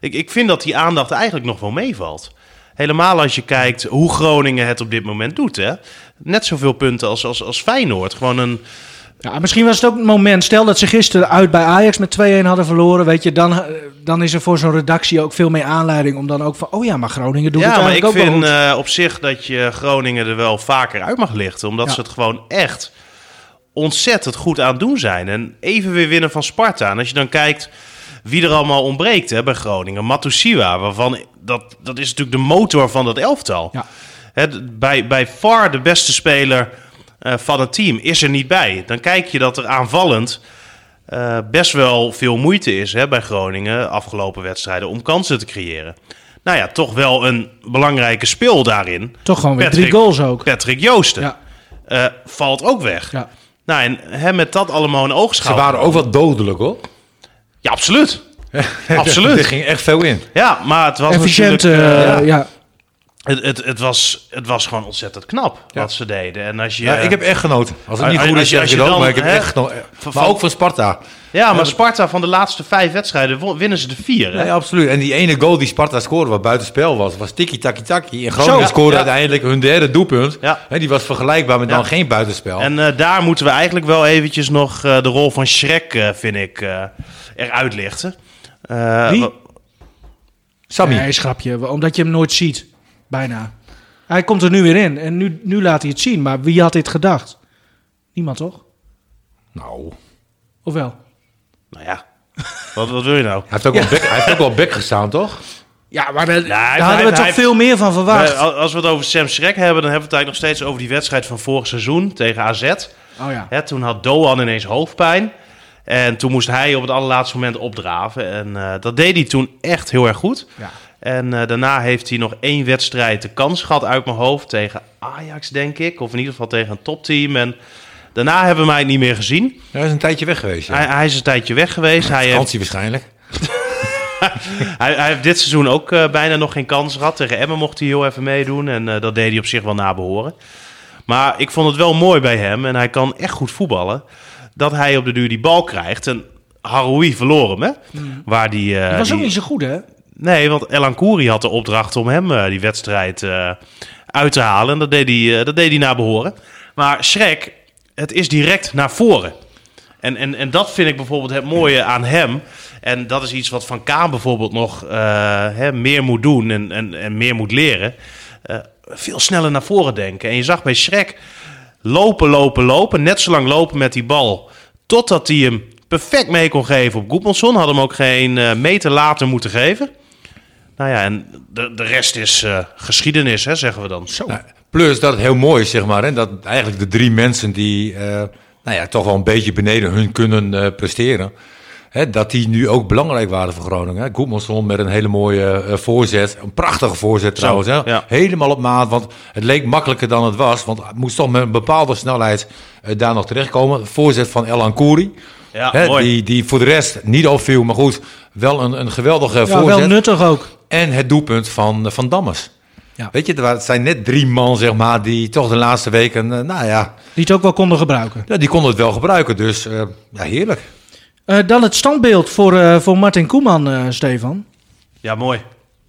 ik, ik vind dat die aandacht eigenlijk nog wel meevalt. Helemaal als je kijkt hoe Groningen het op dit moment doet. Hè? Net zoveel punten als, als, als Feyenoord. Gewoon een... Ja, misschien was het ook een moment. Stel dat ze gisteren uit bij Ajax met 2-1 hadden verloren. Weet je, dan, dan is er voor zo'n redactie ook veel meer aanleiding om dan ook van. Oh ja, maar Groningen doet ja, het eigenlijk maar ik ook vind uh, op zich dat je Groningen er wel vaker uit mag lichten. Omdat ja. ze het gewoon echt ontzettend goed aan het doen zijn. En even weer winnen van Sparta. En als je dan kijkt wie er allemaal ontbreekt hè, bij Groningen. Matusiwa, waarvan dat, dat is natuurlijk de motor van dat elftal. Ja. Hè, bij, bij far de beste speler uh, van het team is er niet bij. Dan kijk je dat er aanvallend uh, best wel veel moeite is hè, bij Groningen afgelopen wedstrijden om kansen te creëren. Nou ja, toch wel een belangrijke speel daarin. Toch gewoon weer Patrick, drie goals ook. Patrick Joosten. Ja. eh, valt ook weg. Ja. Nou, en hem met dat allemaal in Ze oogschouw. waren ook wat dodelijk, hoor. Ja, absoluut. Absoluut. er ging echt veel in. Ja, maar het was Efficiënt, natuurlijk... eh, eh, ja. Het, het, het, was, het was gewoon ontzettend knap wat ze deden. En als je, Ja, ik heb echt genoten. Als het niet Als- goed is, je- zeg ook, dan, maar ik heb hè, echt genoten. van- ook van Sparta. ja, maar Sparta van de laatste vijf wedstrijden winnen ze de vier. Hè? Nee, absoluut. En die ene goal die Sparta scoorde, wat buitenspel was, was tikkie-takkie-takkie. En Groningen Zo, scoorde ja. uiteindelijk hun derde doelpunt. Ja. Hè, die was vergelijkbaar met Ja. dan geen buitenspel. En eh, daar moeten we eigenlijk wel eventjes nog eh, de rol van Schrek, eh, vind ik, eh eruit lichten. Eh, Wie? Sammy. Nee, schrapje. Omdat je hem nooit ziet. Bijna. Hij komt er nu weer in. En nu, nu laat hij het zien. Maar wie had dit gedacht? Niemand, toch? Nou, Of wel? Nou ja, wat, wat wil je nou? hij heeft ook, wel, bek, hij heeft ook wel bek gestaan, toch? Ja, maar daar, hadden we toch veel meer van verwacht. Eh, als we het over Sam Schrek hebben, dan hebben we het eigenlijk nog steeds over die wedstrijd van vorig seizoen tegen AZ. oh ja. Hè, toen had Doan ineens hoofdpijn. En toen moest hij op het allerlaatste moment opdraven. En eh, dat deed hij toen echt heel erg goed. Ja. En eh, daarna heeft hij nog één wedstrijd de kans gehad uit mijn hoofd. Tegen Ajax, denk ik. Of in ieder geval tegen een topteam. En daarna hebben we mij niet meer gezien. Hij is een tijdje weg geweest. Ja. Hij, hij is een tijdje weg geweest. Hij heeft, waarschijnlijk. hij, hij heeft dit seizoen ook eh, bijna nog geen kans gehad. Tegen Emmen mocht hij heel even meedoen. En eh, dat deed hij op zich wel nabehoren. Maar ik vond het wel mooi bij hem. En hij kan echt goed voetballen. Dat hij op de duur die bal krijgt. En Haroui verloor hem, hè? Waar die, Dat was ook niet zo goed, hè? Nee, want Elan Kouri had de opdracht om hem eh, die wedstrijd eh, uit te halen. En dat deed hij, eh, dat deed hij naar behoren. Maar Schrek, het is direct naar voren. En, en, en dat vind ik bijvoorbeeld het mooie aan hem. En dat is iets wat Van Kaan bijvoorbeeld nog hè, meer moet doen en, en, en meer moet leren. Veel sneller naar voren denken. En je zag bij Schrek lopen, lopen, lopen. Net zo lang lopen met die bal. Totdat hij hem perfect mee kon geven op Goedmanson. Had hem ook geen meter later moeten geven. Nou ja, en de, de rest is eh, geschiedenis, hè, zeggen we dan. Zo. Nou, plus dat het heel mooi is, zeg maar. Hè, dat eigenlijk de drie mensen die eh, nou ja, toch wel een beetje beneden hun kunnen eh, presteren. Hè, dat die nu ook belangrijk waren voor Groningen. Hè. Goedmanson met een hele mooie eh, voorzet. Een prachtige voorzet trouwens. Hè. ja. Helemaal op maat, want het leek makkelijker dan het was. Want het moest toch met een bepaalde snelheid eh, daar nog terechtkomen. Voorzet van El Ankouri. Ja, Hè, mooi. die, die voor de rest niet opviel, maar goed, wel een, een geweldige Ja, voorzet. wel nuttig ook. En het doelpunt van, van Dammers. Ja. Weet je, er waren- het zijn net drie man, zeg maar, die toch de laatste weken, eh, nou ja, Die het ook wel konden gebruiken. ja, die konden het wel gebruiken. Dus eh, ja, heerlijk. Eh, dan het standbeeld voor, eh, voor Martin Koeman, eh, Stefan. Ja, mooi.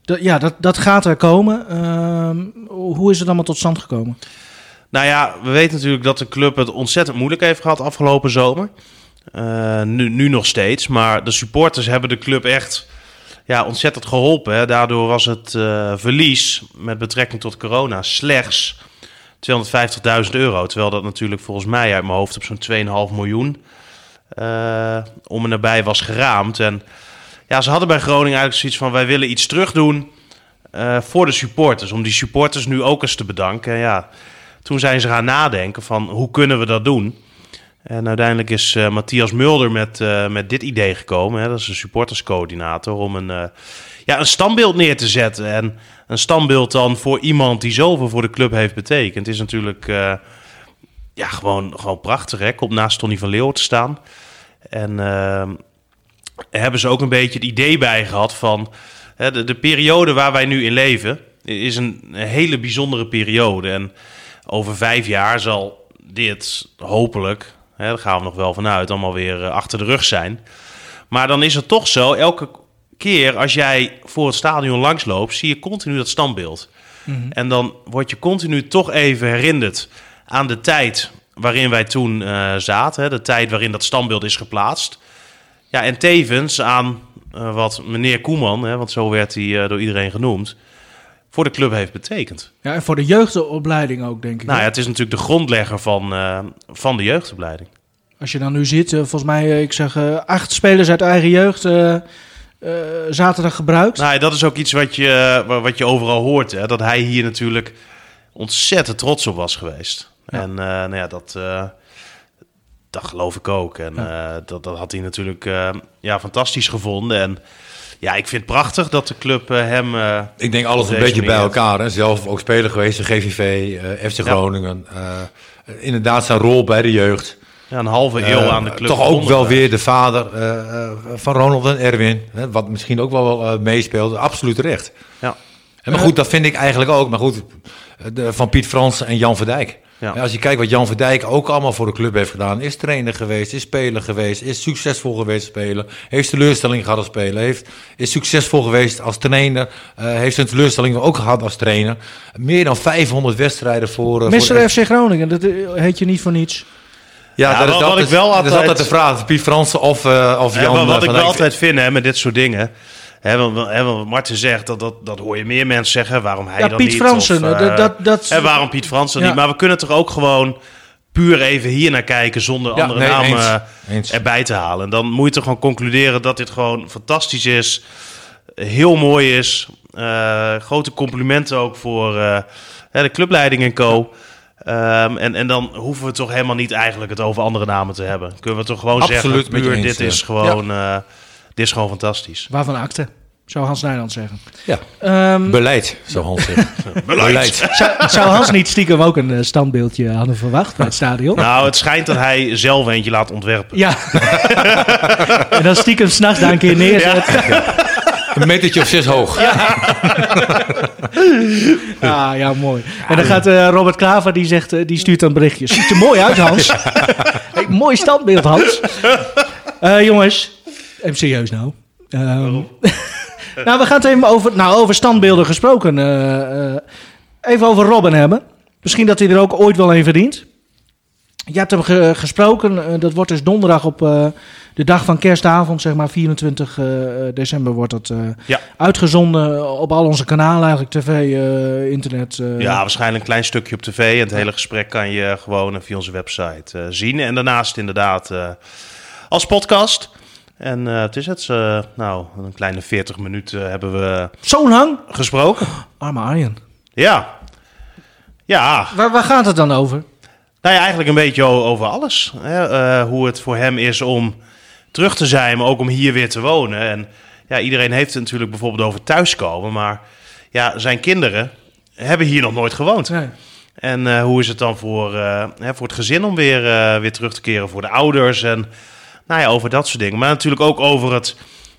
Dat- ja, dat, dat gaat er komen. Ehm, hoe is het allemaal tot stand gekomen? Nou ja, we weten natuurlijk dat de club het ontzettend moeilijk heeft gehad afgelopen zomer. Eh, nu, nu nog steeds. Maar de supporters hebben de club echt ja, ontzettend geholpen. Daardoor was het eh, verlies met betrekking tot corona slechts 250.000 euro. Terwijl dat natuurlijk volgens mij uit mijn hoofd op zo'n 2,5 miljoen eh, om en nabij was geraamd. En ja, ze hadden bij Groningen eigenlijk zoiets van... wij willen iets terugdoen eh, voor de supporters. Om die supporters nu ook eens te bedanken. En ja, toen zijn ze gaan nadenken van hoe kunnen we dat doen. En uiteindelijk is eh, Matthias Mulder met, eh, met dit idee gekomen. Hè, dat is een supporterscoördinator. Om een, eh, ja, een standbeeld neer te zetten. En een standbeeld dan voor iemand die zoveel voor de club heeft betekend. is natuurlijk ja, gewoon, gewoon prachtig. Hè? Komt naast Tony van Leeuwen te staan. En hebben ze ook een beetje het idee bij gehad van... Hè, de, de periode waar wij nu in leven is een, een hele bijzondere periode. En over vijf jaar zal dit hopelijk, hè, daar gaan we nog wel vanuit, allemaal weer eh, achter de rug zijn. Maar dan is het toch zo, elke keer als jij voor het stadion langsloopt, zie je continu dat standbeeld. En dan word je continu toch even herinnerd aan de tijd waarin wij toen eh, zaten. Hè, de tijd waarin dat standbeeld is geplaatst. Ja, en tevens aan eh, wat meneer Koeman, hè, want zo werd hij door iedereen genoemd, voor de club heeft betekend. Ja, en voor de jeugdopleiding ook, denk ik. Nou ja, het is natuurlijk de grondlegger van, eh, van de jeugdopleiding. Als je dan nu ziet, eh, volgens mij, eh, ik zeg, acht spelers uit eigen jeugd zaterdag gebruikt. Nou, dat is ook iets wat je, wa- wat je overal hoort. Hè? Dat hij hier natuurlijk ontzettend trots op was geweest. En nou ja, dat, dat geloof ik ook. En dat, dat had hij natuurlijk ja, fantastisch gevonden. En ja, ik vind het prachtig dat de club eh, hem... eh, Ik denk alles een beetje bij elkaar. Hè. Zelf ook speler geweest, de GVV, FC Groningen. Eh, inderdaad zijn rol bij de jeugd. ja, een halve eeuw aan de club Toch ook wel weer de vader van Ronald en Erwin. Hè, wat misschien ook wel eh, meespeelt. Absoluut recht. Ja. En maar goed, dat vind ik eigenlijk ook. Maar goed, de, van Piet Frans en Jan Verdijk. Ja. Ja, als je kijkt wat Jan Verdijk ook allemaal voor de club heeft gedaan. Is trainer geweest, is speler geweest, is succesvol geweest als speler. Heeft teleurstelling gehad als speler. Heeft, is succesvol geweest als trainer. eh, heeft zijn teleurstelling ook gehad als trainer. Meer dan 500 wedstrijden voor... voor Mr. FC Groningen, dat eh, heet je niet voor niets. Ja, Ja, dat, is, wat- dat, wat is, ik wel dat is altijd- altijd de vraag. Piet Fransen of, eh, of Jan wat wat ik wel altijd vind hè, met dit soort dingen... Hè, want, hè, want wat Marten zegt, dat, dat, dat hoor je meer mensen zeggen. Waarom hij Ja, dan Piet niet? Fransen, of, eh, dat- dat- dat- hè, waarom Piet Fransen Ja. niet? Maar we kunnen toch ook gewoon puur even hier naar kijken... zonder Ja, andere nee, namen eens. Eens. erbij te halen. En dan moet je toch gewoon concluderen dat dit gewoon fantastisch is. Heel mooi is. Eh, grote complimenten ook voor eh, hè, de clubleiding en co. Ehm, en, en dan hoeven we toch helemaal niet eigenlijk het over andere namen te hebben. Kunnen we toch gewoon Absoluut zeggen, puur, dit is gewoon... eh, dit is gewoon fantastisch. Waarvan akte, zou Hans Nijland zeggen. Ja. Ehm, Beleid, zo Hans zegt. Beleid. zou, zou Hans niet stiekem ook een eh, standbeeldje hadden verwacht bij het stadion? Nou, het schijnt dat hij zelf eentje laat ontwerpen. Ja. en dan stiekem s'nachts daar een keer neerzet. Een metertje of zes hoog. Ah, ja, mooi. En dan gaat eh, Robert Klaver, die, zegt, eh, die stuurt dan berichtjes. Ziet er mooi uit, Hans. hey, mooi standbeeld, Hans. Eh, jongens, even serieus nou. Ehm, nou, we gaan het even over, nou, over standbeelden gesproken. eh, eh, even over Robin hebben. Misschien dat hij er ook ooit wel een verdient. Je hebt hem ge- gesproken. eh, dat wordt dus donderdag op de dag van kerstavond, zeg maar 24 eh, december, wordt dat Ja. uitgezonden op al onze kanalen, eigenlijk tv, internet. Ja, waarschijnlijk een klein stukje op tv. En het hele gesprek kan je gewoon via onze website zien. En daarnaast inderdaad als podcast. En eh, het is het, eh, nou, een kleine 40 minuten hebben we Zo'n hang? gesproken. Arme Arjen. Ja. Ja, Waar, waar gaat het dan over? Nou ja, eigenlijk een beetje over alles. Hè? Eh, hoe het voor hem is om terug te zijn, maar ook om hier weer te wonen. En ja, iedereen heeft het natuurlijk bijvoorbeeld over thuiskomen. Maar ja, zijn kinderen hebben hier nog nooit gewoond. Nee. En eh, hoe is het dan voor, eh, hè, voor het gezin om weer, eh, weer terug te keren voor de ouders? En nou ja, over dat soort dingen. Maar natuurlijk ook over het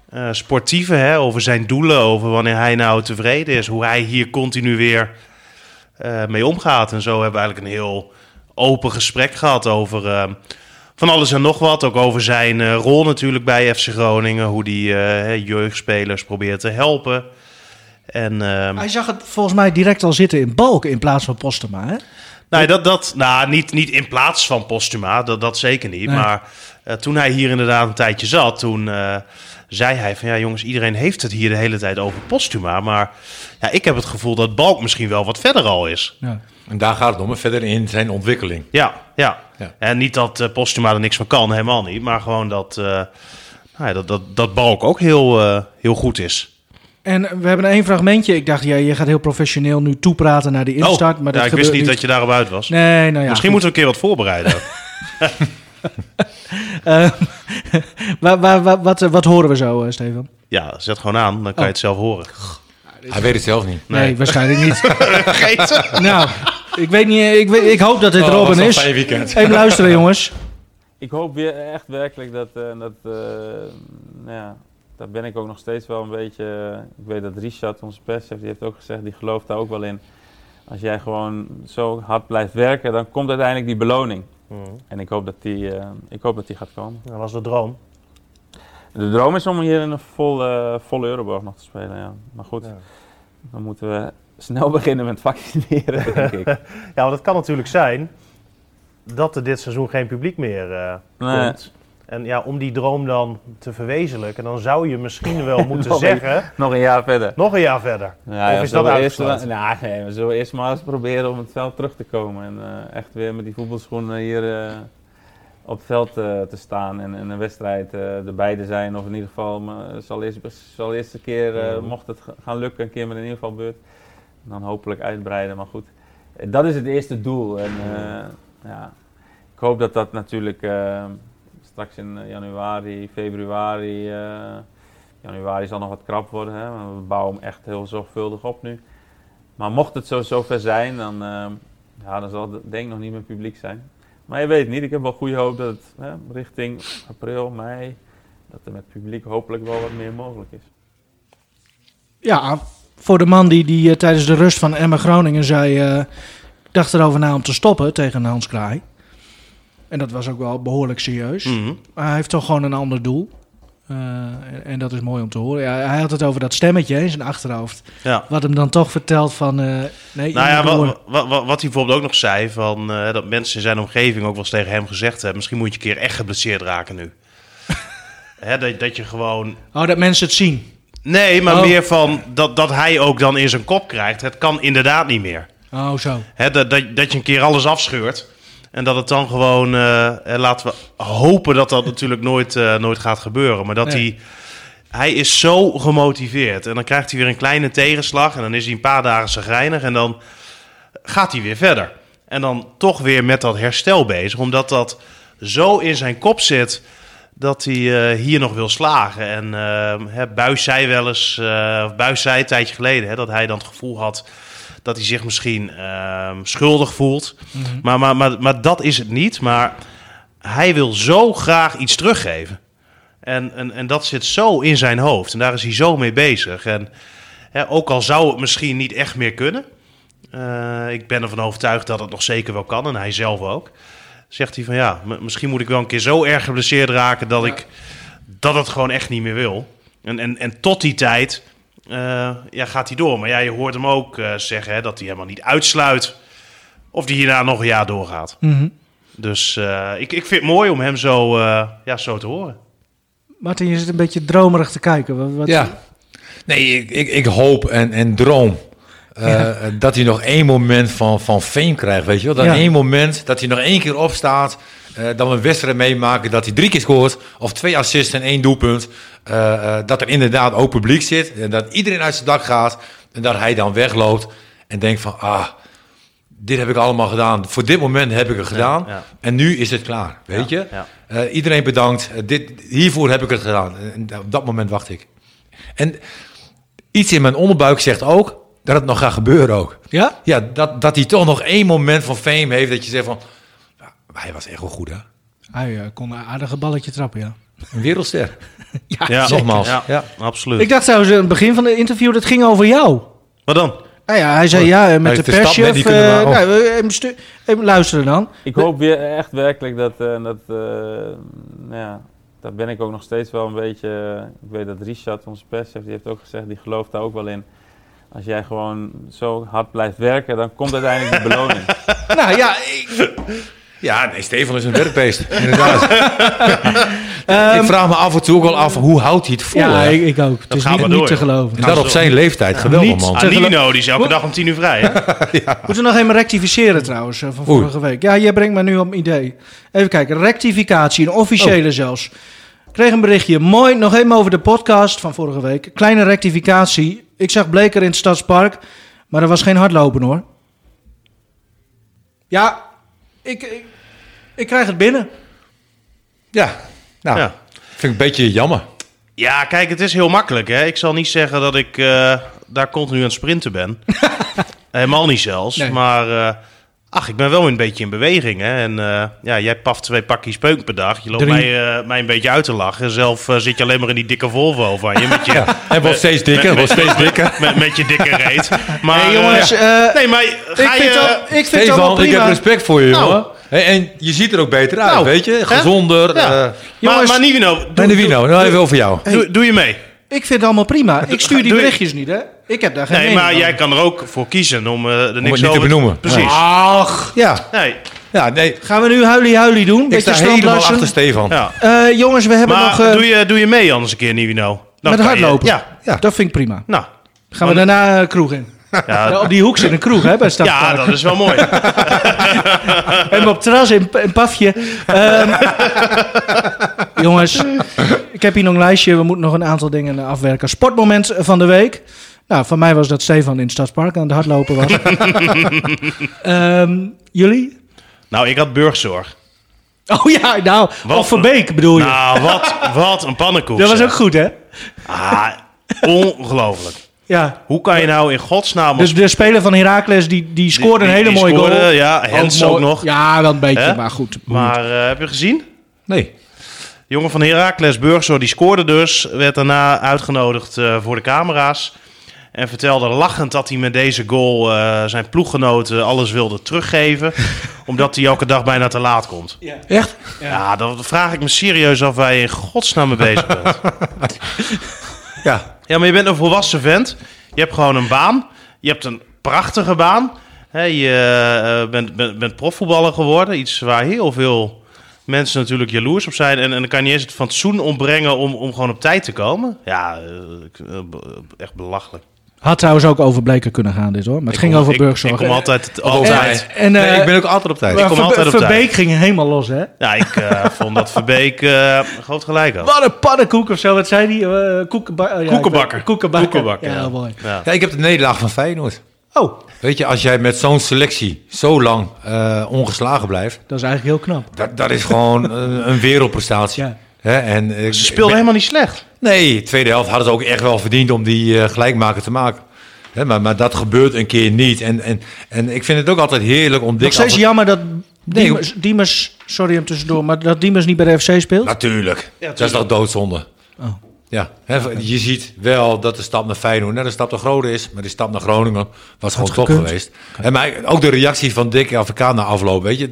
eh, sportieve, hè? over zijn doelen, over wanneer hij nou tevreden is. Hoe hij hier continu weer eh, mee omgaat. En zo hebben we eigenlijk een heel open gesprek gehad over eh, van alles en nog wat. Ook over zijn rol natuurlijk bij FC Groningen. Hoe die jeugdspelers probeert te helpen. En ehm, Hij zag het volgens mij direct al zitten in Balk in plaats van Postema, hè? Nou, dat, dat, nou niet, niet in plaats van Postuma, dat, dat zeker niet. Nee. Maar eh, toen hij hier inderdaad een tijdje zat, toen eh, zei hij van... Ja jongens, iedereen heeft het hier de hele tijd over Postuma. Maar ja, ik heb het gevoel dat Balk misschien wel wat verder al is. Ja. En daar gaat het om, verder in zijn ontwikkeling. Ja, ja. Ja. En niet dat eh, Postuma er niks van kan, helemaal niet. Maar gewoon dat, eh, nou ja, dat, dat, dat Balk ook heel, eh, heel goed is. En we hebben één fragmentje. Ik dacht, ja, je gaat heel professioneel nu toepraten naar die instart. maar dat Oh, ja, ik wist niet dat je daarop uit was. Nee, nou ja. Misschien moeten we een keer wat voorbereiden. Eh, waar, waar- wat, wat horen we zo, eh, Stefan? ja, zet gewoon aan, dan kan je het zelf horen. Hij weet het zelf niet. Nee, waarschijnlijk niet. nou, ik weet niet. Ik, weet, ik hoop dat dit Robin zo'n is. Even luisteren, jongens. Ik hoop weer echt werkelijk dat, eh, dat eh, nou ja, daar ben ik ook nog steeds wel een beetje. ik weet dat Richard, onze perschef, die heeft ook gezegd, die gelooft daar ook wel in. Als jij gewoon zo hard blijft werken, dan komt uiteindelijk die beloning. En ik hoop dat die, eh, ik hoop dat die gaat komen. Dat was de droom. De droom is om hier in een volle, volle Euroborg nog te spelen, ja. Maar goed, Ja. dan moeten we snel beginnen met vaccineren, denk ik. Ja, want het kan natuurlijk zijn dat er dit seizoen geen publiek meer eh, Nee. komt. En ja, om die droom dan te verwezenlijken, dan zou je misschien wel moeten Nog een- zeggen, Nog een jaar verder. nog een jaar verder. Ja, of is dat uitgesloten? nou, nee, we zullen eerst maar eens proberen om het veld terug te komen. En eh, echt weer met die voetbalschoenen hier eh, op het veld eh, te staan. En, en een wedstrijd erbij te zijn. Of in ieder geval, maar het zal eerst, zal eerst een keer, Mhm. mocht het gaan lukken, een keer met een in ieder geval beurt. Dan hopelijk uitbreiden, maar goed. Dat is het eerste doel. En ja, ik hoop dat dat natuurlijk straks in januari, februari... eh, januari zal nog wat krap worden. Hè? We bouwen hem echt heel zorgvuldig op nu. Maar mocht het zo zover zijn, dan, eh, ja, dan zal het denk ik nog niet met publiek zijn. Maar je weet niet. Ik heb wel goede hoop dat het hè, richting april, mei, dat er met publiek hopelijk wel wat meer mogelijk is. Ja, voor de man die, die eh, tijdens de rust van Emma Groningen zei... eh, ik dacht erover na om te stoppen tegen Hans Kraai. En dat was ook wel behoorlijk serieus. Mhm. Maar hij heeft toch gewoon een ander doel. Eh, en, en dat is mooi om te horen. Ja, hij had het over dat stemmetje in zijn achterhoofd. Ja. Wat hem dan toch vertelt van... eh, nee, Nou ja, wat, wat, wat, hij bijvoorbeeld ook nog zei, van, eh, dat mensen in zijn omgeving ook wel eens tegen hem gezegd hebben, misschien moet je een keer echt geblesseerd raken nu. Hè, dat, dat je gewoon... Oh, dat mensen het zien. Nee, maar Oh. meer van dat, dat hij ook dan in zijn kop krijgt. Het kan inderdaad niet meer. Oh, zo. Hè, dat, dat, dat je een keer alles afscheurt. En dat het dan gewoon, eh, eh, laten we hopen dat dat natuurlijk nooit, eh, nooit gaat gebeuren. Maar dat Nee. hij, hij is zo gemotiveerd. En dan krijgt hij weer een kleine tegenslag. En dan is hij een paar dagen zagrijnig. En dan gaat hij weer verder. En dan toch weer met dat herstel bezig. Omdat dat zo in zijn kop zit dat hij hier nog wil slagen. En hè, Buis zei wel eens, of Buis zei een tijdje geleden, hè, dat hij dan het gevoel had dat hij zich misschien eh, schuldig voelt. maar, maar, maar, maar dat is het niet. Maar hij wil zo graag iets teruggeven. En, en, en dat zit zo in zijn hoofd. En daar is hij zo mee bezig. En hè, ook al zou het misschien niet echt meer kunnen. eh, ik ben ervan overtuigd dat het nog zeker wel kan. En hij zelf ook. Zegt hij van ja, misschien moet ik wel een keer zo erg geblesseerd raken dat ik dat het gewoon echt niet meer wil. En, en, en tot die tijd eh, ja, gaat hij door. Maar ja, je hoort hem ook eh, zeggen hè, dat hij helemaal niet uitsluit of hij hierna nog een jaar doorgaat. Mhm. Dus eh, ik, ik vind het mooi om hem zo, eh, ja, zo te horen. Martin, je zit een beetje dromerig te kijken. Wat, wat- Ja. Nee, ik, ik, ik hoop en, en droom eh, dat hij nog één moment van, van fame krijgt, weet je wel? Dat Ja. één moment, dat hij nog één keer opstaat, eh dat we een wedstrijd meemaken, dat hij drie keer scoort, of twee assists en één doelpunt. eh, eh, dat er inderdaad ook publiek zit, en dat iedereen uit zijn dak gaat, en dat hij dan wegloopt en denkt van, ah, dit heb ik allemaal gedaan. Voor dit moment heb ik het gedaan, ja. en nu is het klaar, weet je? ja. Eh, iedereen bedankt, dit, hiervoor heb ik het gedaan. En op dat moment wacht ik. En iets in mijn onderbuik zegt ook dat het nog gaat gebeuren ook. Ja? Ja, dat, dat hij toch nog één moment van fame heeft dat je zegt van... "Ja, hij was echt wel goed, hè? Hij eh, kon een aardige balletje trappen, ja. Een wereldster. Ja. Nogmaals. Ja, Ja. absoluut. Ik dacht trouwens in het begin van het interview, dat ging over jou. Wat dan? Nou ja, hij zei Oh, ja, eh, met hij de de net perschef. eh, nou, even, even luisteren dan. Ik hoop weer echt werkelijk dat, eh, dat eh, nou ja, daar ben ik ook nog steeds wel een beetje, eh, ik weet dat Richard, onze perschef, die heeft ook gezegd, die gelooft daar ook wel in. Als jij gewoon zo hard blijft werken, dan komt uiteindelijk die beloning. nou ja, ik, Ja, nee, Stefan is een werkbeest. Inderdaad. Ehm, ik vraag me af en toe ook wel af, hoe houdt hij het vol? ja, hè? ik, ik ook. Het is gaat niet, maar niet door, te joh. geloven. en dat op zijn leeftijd. Geweldig, niet man. te- Nino, die is elke dag om tien uur vrij. Hè? Moeten we nog even rectificeren trouwens, eh, van Oei. vorige week. Ja, jij brengt me nu op een idee. Even kijken, rectificatie, een officiële Oh. zelfs. Ik kreeg een berichtje, mooi, nog even over de podcast van vorige week. Kleine rectificatie. Ik zag Bleker in het Stadspark, maar er was geen hardlopen hoor. Ja, ik, ik, ik krijg het binnen. Ja, nou, Ja. vind ik een beetje jammer. Ja, kijk, het is heel makkelijk. Hè? Ik zal niet zeggen dat ik eh, daar continu aan het sprinten ben. Helemaal niet zelfs. Nee. Maar eh, ach, ik ben wel een beetje in beweging. Hè? En eh, ja, jij paft twee pakjes peuk per dag. Je loopt Drie. mij, eh, mij een beetje uit te lachen. Zelf eh, zit je alleen maar in die dikke Volvo van je. Met je, En wordt steeds dikker, wordt steeds dikker. met, met je dikke reet. Maar, Hey, jongens, nee, maar ik ga vind, je... het al- ik vind het allemaal Stefan, ik heb prima. respect voor je, Nou. jongen. Hey, en je ziet er ook beter uit, Nou, weet je? Gezonder. Ja. maar, Nivino, doe, en de Wino, nou even over jou. doe, doe je mee? Ik vind het allemaal prima. Ik stuur die berichtjes niet, hè? Ik heb daar geen Nee, maar over. jij kan er ook voor kiezen om eh, er niks het niet te over benoemen. Precies. Ach, Ja, Nee, ja nee, gaan we nu huilie-huilie doen? ik Beetje sta helemaal achter Stefan. ja. Eh, jongens, we hebben Maar nog... eh, doe, je, doe je mee anders een keer, Nivino? Dan met kan je- hardlopen? Ja. Ja. Dat vind ik prima. Nou, Gaan we daarna uh, kroeg in? Ja, ja, op die hoek zit een kroeg, hè, bij ja, dat is wel mooi. En op het terras in, in Pafje. Ehm, jongens, ik heb hier nog een lijstje. We moeten nog een aantal dingen eh, afwerken. Sportmoment van de week. Nou, van mij was dat Stefan in het Stadspark aan het hardlopen was. Ehm, jullie? nou, ik had burgzorg. Oh ja, nou, Wat Verbeek bedoel je. Nou, wat, wat een pannenkoek. dat was ook goed, hè? Ah, ongelooflijk. Ja. Hoe kan je nou in godsnaam... Dus de speler van Heracles, die, die scoorde die- een hele mooie scoorde, goal. ja, Hens ook nog. Ja, wel een beetje, maar goed. Maar eh, heb je gezien? Nee. De jongen van Heracles, Burgso, die scoorde dus. Werd daarna uitgenodigd eh, voor de camera's. En vertelde lachend dat hij met deze goal eh, zijn ploeggenoten alles wilde teruggeven. omdat hij elke dag bijna te laat komt. Echt? Ja, dan vraag ik me serieus af waar je in godsnaam mee bezig bent. Ja. Ja, maar je bent een volwassen vent. Je hebt gewoon een baan. Je hebt een prachtige baan. Hè, je eh, bent, bent, bent profvoetballer geworden. Iets waar heel veel mensen natuurlijk jaloers op zijn. En, en dan kan je niet eens het fatsoen ontbrengen om, om gewoon op tijd te komen. Ja, eh, echt belachelijk. Had trouwens ook over Bleker kunnen gaan dit hoor. Maar het Ik ging kom- over ik- Burgzorg. Ik kom altijd, Over altijd. mij. En, nee, eh, ik ben ook altijd op tijd. maar kom Verbe- altijd op tijd. Verbeek ging helemaal los, hè? Ja, ik eh, vond dat Verbeek eh, groot gelijk had. Wat een pannenkoek of zo. Wat zei die? Eh, koekenba- oh, ja, Koekenbakker. ik Koekenbakker. Koekenbakker, ja, ja. mooi. Ja. Ja, ik heb de nederlaag van Feyenoord. Oh, Weet je, als jij met zo'n selectie zo lang eh, ongeslagen blijft, dat is eigenlijk heel knap. dat, dat is gewoon een, een wereldprestatie. Ja. Hè? En, eh, Ze speelden helemaal niet slecht. Nee, tweede helft hadden ze ook echt wel verdiend om die eh, gelijkmaker te maken. Hè, maar, maar dat gebeurt een keer niet. En, en, en ik vind het ook altijd heerlijk om Nog dik... steeds jammer dat Nee, Diemers, Diemers, sorry om tussendoor, maar dat Diemers niet bij de FC speelt. Natuurlijk. dat is toch doodzonde. Oh. Ja, hè, je ziet wel dat de stap naar Feyenoord net een stap te groot is. Maar die stap naar Groningen was gewoon top geweest. En maar ook de reactie van Dick Afrikaan na afloop, weet je.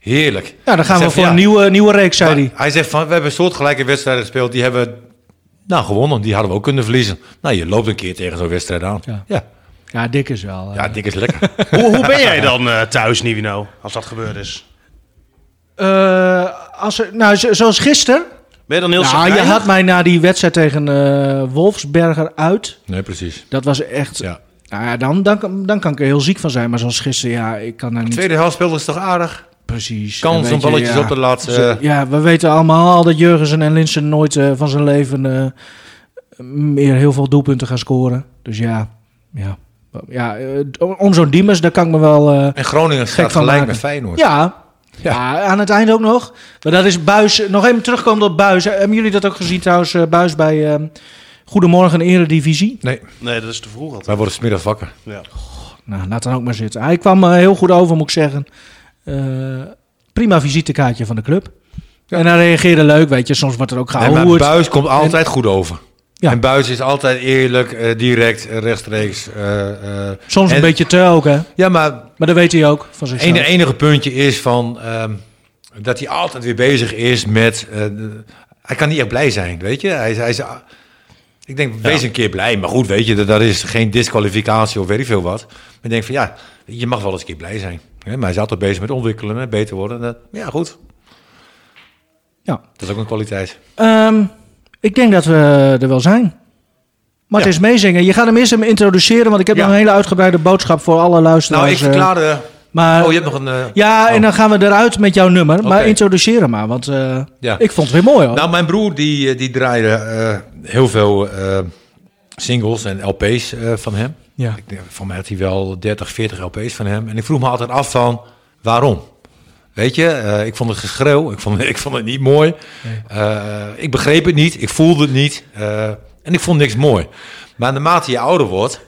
Heerlijk. Ja, dan gaan Hij we voor van, een ja, nieuwe, nieuwe reeks, zei hij. Hij zegt van, we hebben soortgelijke wedstrijden gespeeld. Die hebben nou, gewonnen. Die hadden we ook kunnen verliezen. Nou, je loopt een keer tegen zo'n wedstrijd aan. Ja. Ja, Ja, dik is wel. eh. ja Dick is lekker. Hoe, hoe ben jij dan eh, thuis, Nivino, als dat gebeurd is? Eh, als er, nou, zo- zoals gisteren. Ben je dan heel Nou, je had mij na die wedstrijd tegen eh, Wolfsberger uit. Nee, precies. Dat was echt... Ja. Nou ja, dan, dan, kan- dan kan ik er heel ziek van zijn. Maar zoals gisteren, ja, ik kan daar niet... Tweede helft speelde ze toch aardig. Precies. Kans om je, balletjes ja, op de laatste... ze- ja, we weten allemaal dat Jurgensen en Linsen nooit eh, van zijn leven eh, meer heel veel doelpunten gaan scoren. Dus ja, ja. ja eh, om zo'n Diemers, daar kan ik me wel... eh, En Groningen Gek staat van gelijk maken. met Feyenoord. Ja. Ja. aan het eind ook nog. Maar dat is Buis. Nog even terugkomen op Buis. Hebben jullie dat ook gezien trouwens? eh, Buis bij eh, Goedemorgen Eredivisie. Nee, Nee, dat is te vroeg altijd. wij worden smiddag wakker. Ja. Nou, laat dan ook maar zitten. Hij kwam eh, heel goed over, moet ik zeggen. Eh, prima visitekaartje van de club. En hij reageerde leuk, weet je. Soms wordt er ook Nee, maar gehoord. Buis komt altijd goed over. Ja. En Buis is altijd eerlijk, eh, direct, eh, rechtstreeks. Soms een En- beetje te ook, hè. Ja, maar Maar dat weet hij ook van zichzelf. het enige puntje is van... ehm, dat hij altijd weer bezig is met... hij kan niet echt blij zijn, weet je. Hij, hij is, ik denk, wees een keer blij. Maar goed, weet je, dat, dat is geen disqualificatie of weet ik veel wat. Maar ik denk van, ja, je mag wel eens een keer blij zijn. Hè, Maar hij is altijd bezig met ontwikkelen, hè, beter worden. En dat- ja, goed. Ja. Dat is ook een kwaliteit. Ehm, ik denk dat we er wel zijn. Maar het is meezingen. Je gaat hem eerst hem introduceren, want ik heb Ja. nog een hele uitgebreide boodschap voor alle luisteraars. Nou, ik eh, verklaarde... maar, Oh, je hebt nog een... eh, Ja, en oh. dan gaan we eruit met jouw nummer. Maar introduceer hem maar, want eh, Ja. ik vond het weer mooi hoor. Nou, mijn broer die, die draaide heel veel singles en LP's van hem. Ja. Ik denk, van mij had hij wel 30, 40 LP's van hem. En ik vroeg me altijd af van, waarom? Weet je, eh, ik vond het geschreeuw, ik vond, ik vond het niet mooi. Eh, ik begreep het niet, ik voelde het niet. eh, en ik vond niks mooi. Maar naarmate je ouder wordt,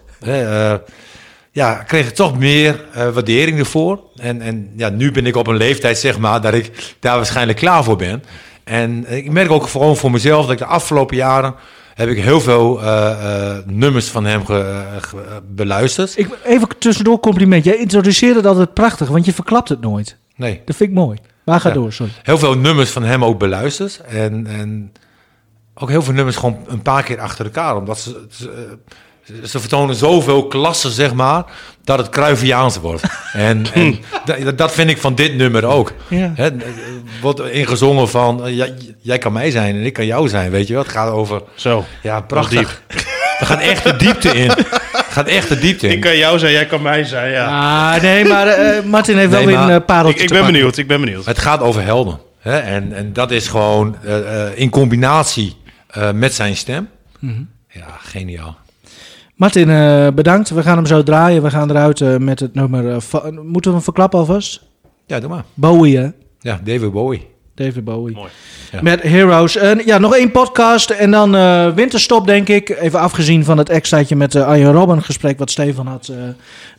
ja, kreeg ik toch meer waardering ervoor. En, en ja, nu ben ik op een leeftijd, zeg maar, dat ik daar waarschijnlijk klaar voor ben. En ik merk ook gewoon voor mezelf dat ik de afgelopen jaren heb ik heel veel eh, eh, nummers van hem ge- eh, ge- beluisterd. Ik, even tussendoor compliment. Jij introduceerde het altijd prachtig, want je verklapt het nooit. Nee, Dat vind ik mooi. Maar ga Ja. door, sorry. heel veel nummers van hem ook beluisterd. En, en ook heel veel nummers gewoon een paar keer achter elkaar. Omdat ze, ze, ze vertonen zoveel klassen, zeg maar, dat het Cruyffiaans wordt. en en dat, dat vind ik van dit nummer ook. Ja. Hè, er wordt ingezongen van, eh, jij, jij kan mij zijn en ik kan jou zijn, weet je wel. Het gaat over, Zo. ja, prachtig. Er gaat echt de diepte in. Gaat echt de diepte in. Ik kan jou zijn, jij kan mij zijn, ja. Ah, nee, maar eh, Martin heeft Nee, wel weer een uh, pareltje ik, ik te ben pakken. benieuwd, ik ben benieuwd. Het gaat over helden. Hè? En, en dat is gewoon eh, eh, in combinatie eh, met zijn stem. Mhm. Ja, geniaal. Martin, eh, bedankt. We gaan hem zo draaien. We gaan eruit eh, met het nummer... eh, moeten we hem verklappen alvast? Ja, doe maar. Bowie, hè? Ja, David Bowie. David Bowie. Mooi. Met Heroes. En ja, nog één podcast en dan eh, winterstop, denk ik. Even afgezien van het extraatje met uh, Arjen Robben gesprek... wat Stefan had eh,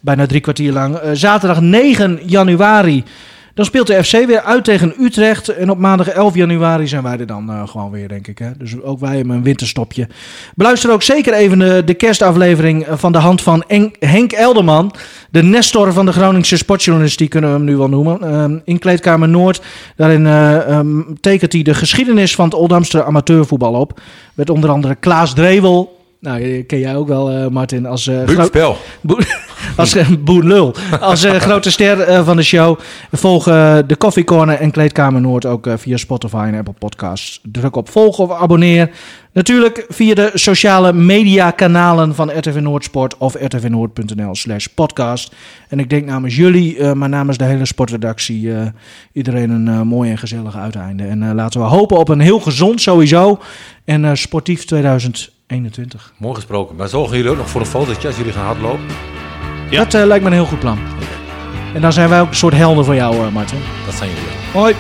bijna drie kwartier lang. Eh, zaterdag 9 januari... Dan speelt de FC weer uit tegen Utrecht. En op maandag 11 januari zijn wij er dan eh, gewoon weer, denk ik. Hè? Dus ook wij hebben een winterstopje. Beluister ook zeker even de, de kerstaflevering van de hand van Henk Elderman. De Nestor van de Groningse sportjournalistiek kunnen we hem nu wel noemen. Ehm, in Kleedkamer Noord. Daarin eh, ehm, tekent hij de geschiedenis van het Oldamster amateurvoetbal op. Met onder andere Klaas Drevel. Nou, die ken jij ook wel, eh, Martin. Als, Buurtspel. Als uh, Boer Lul. Als eh, grote ster eh, van de show. Volg eh, de Coffee Corner en Kleedkamer Noord ook eh, via Spotify en Apple Podcasts. Druk op volg of abonneer. Natuurlijk via de sociale media kanalen van RTV Noordsport of rtvnoord.nl slash podcast. En ik denk namens jullie, eh, maar namens de hele sportredactie, eh, iedereen een eh, mooi en gezellig uiteinde. En eh, laten we hopen op een heel gezond sowieso en eh, sportief 2021. Mooi gesproken. Maar zorgen jullie ook nog voor een fotootje als jullie gaan hardlopen? Ja. Dat eh, lijkt me een heel goed plan. En dan zijn wij ook een soort helden voor jou, Martin. Dat zijn jullie wel. Hoi.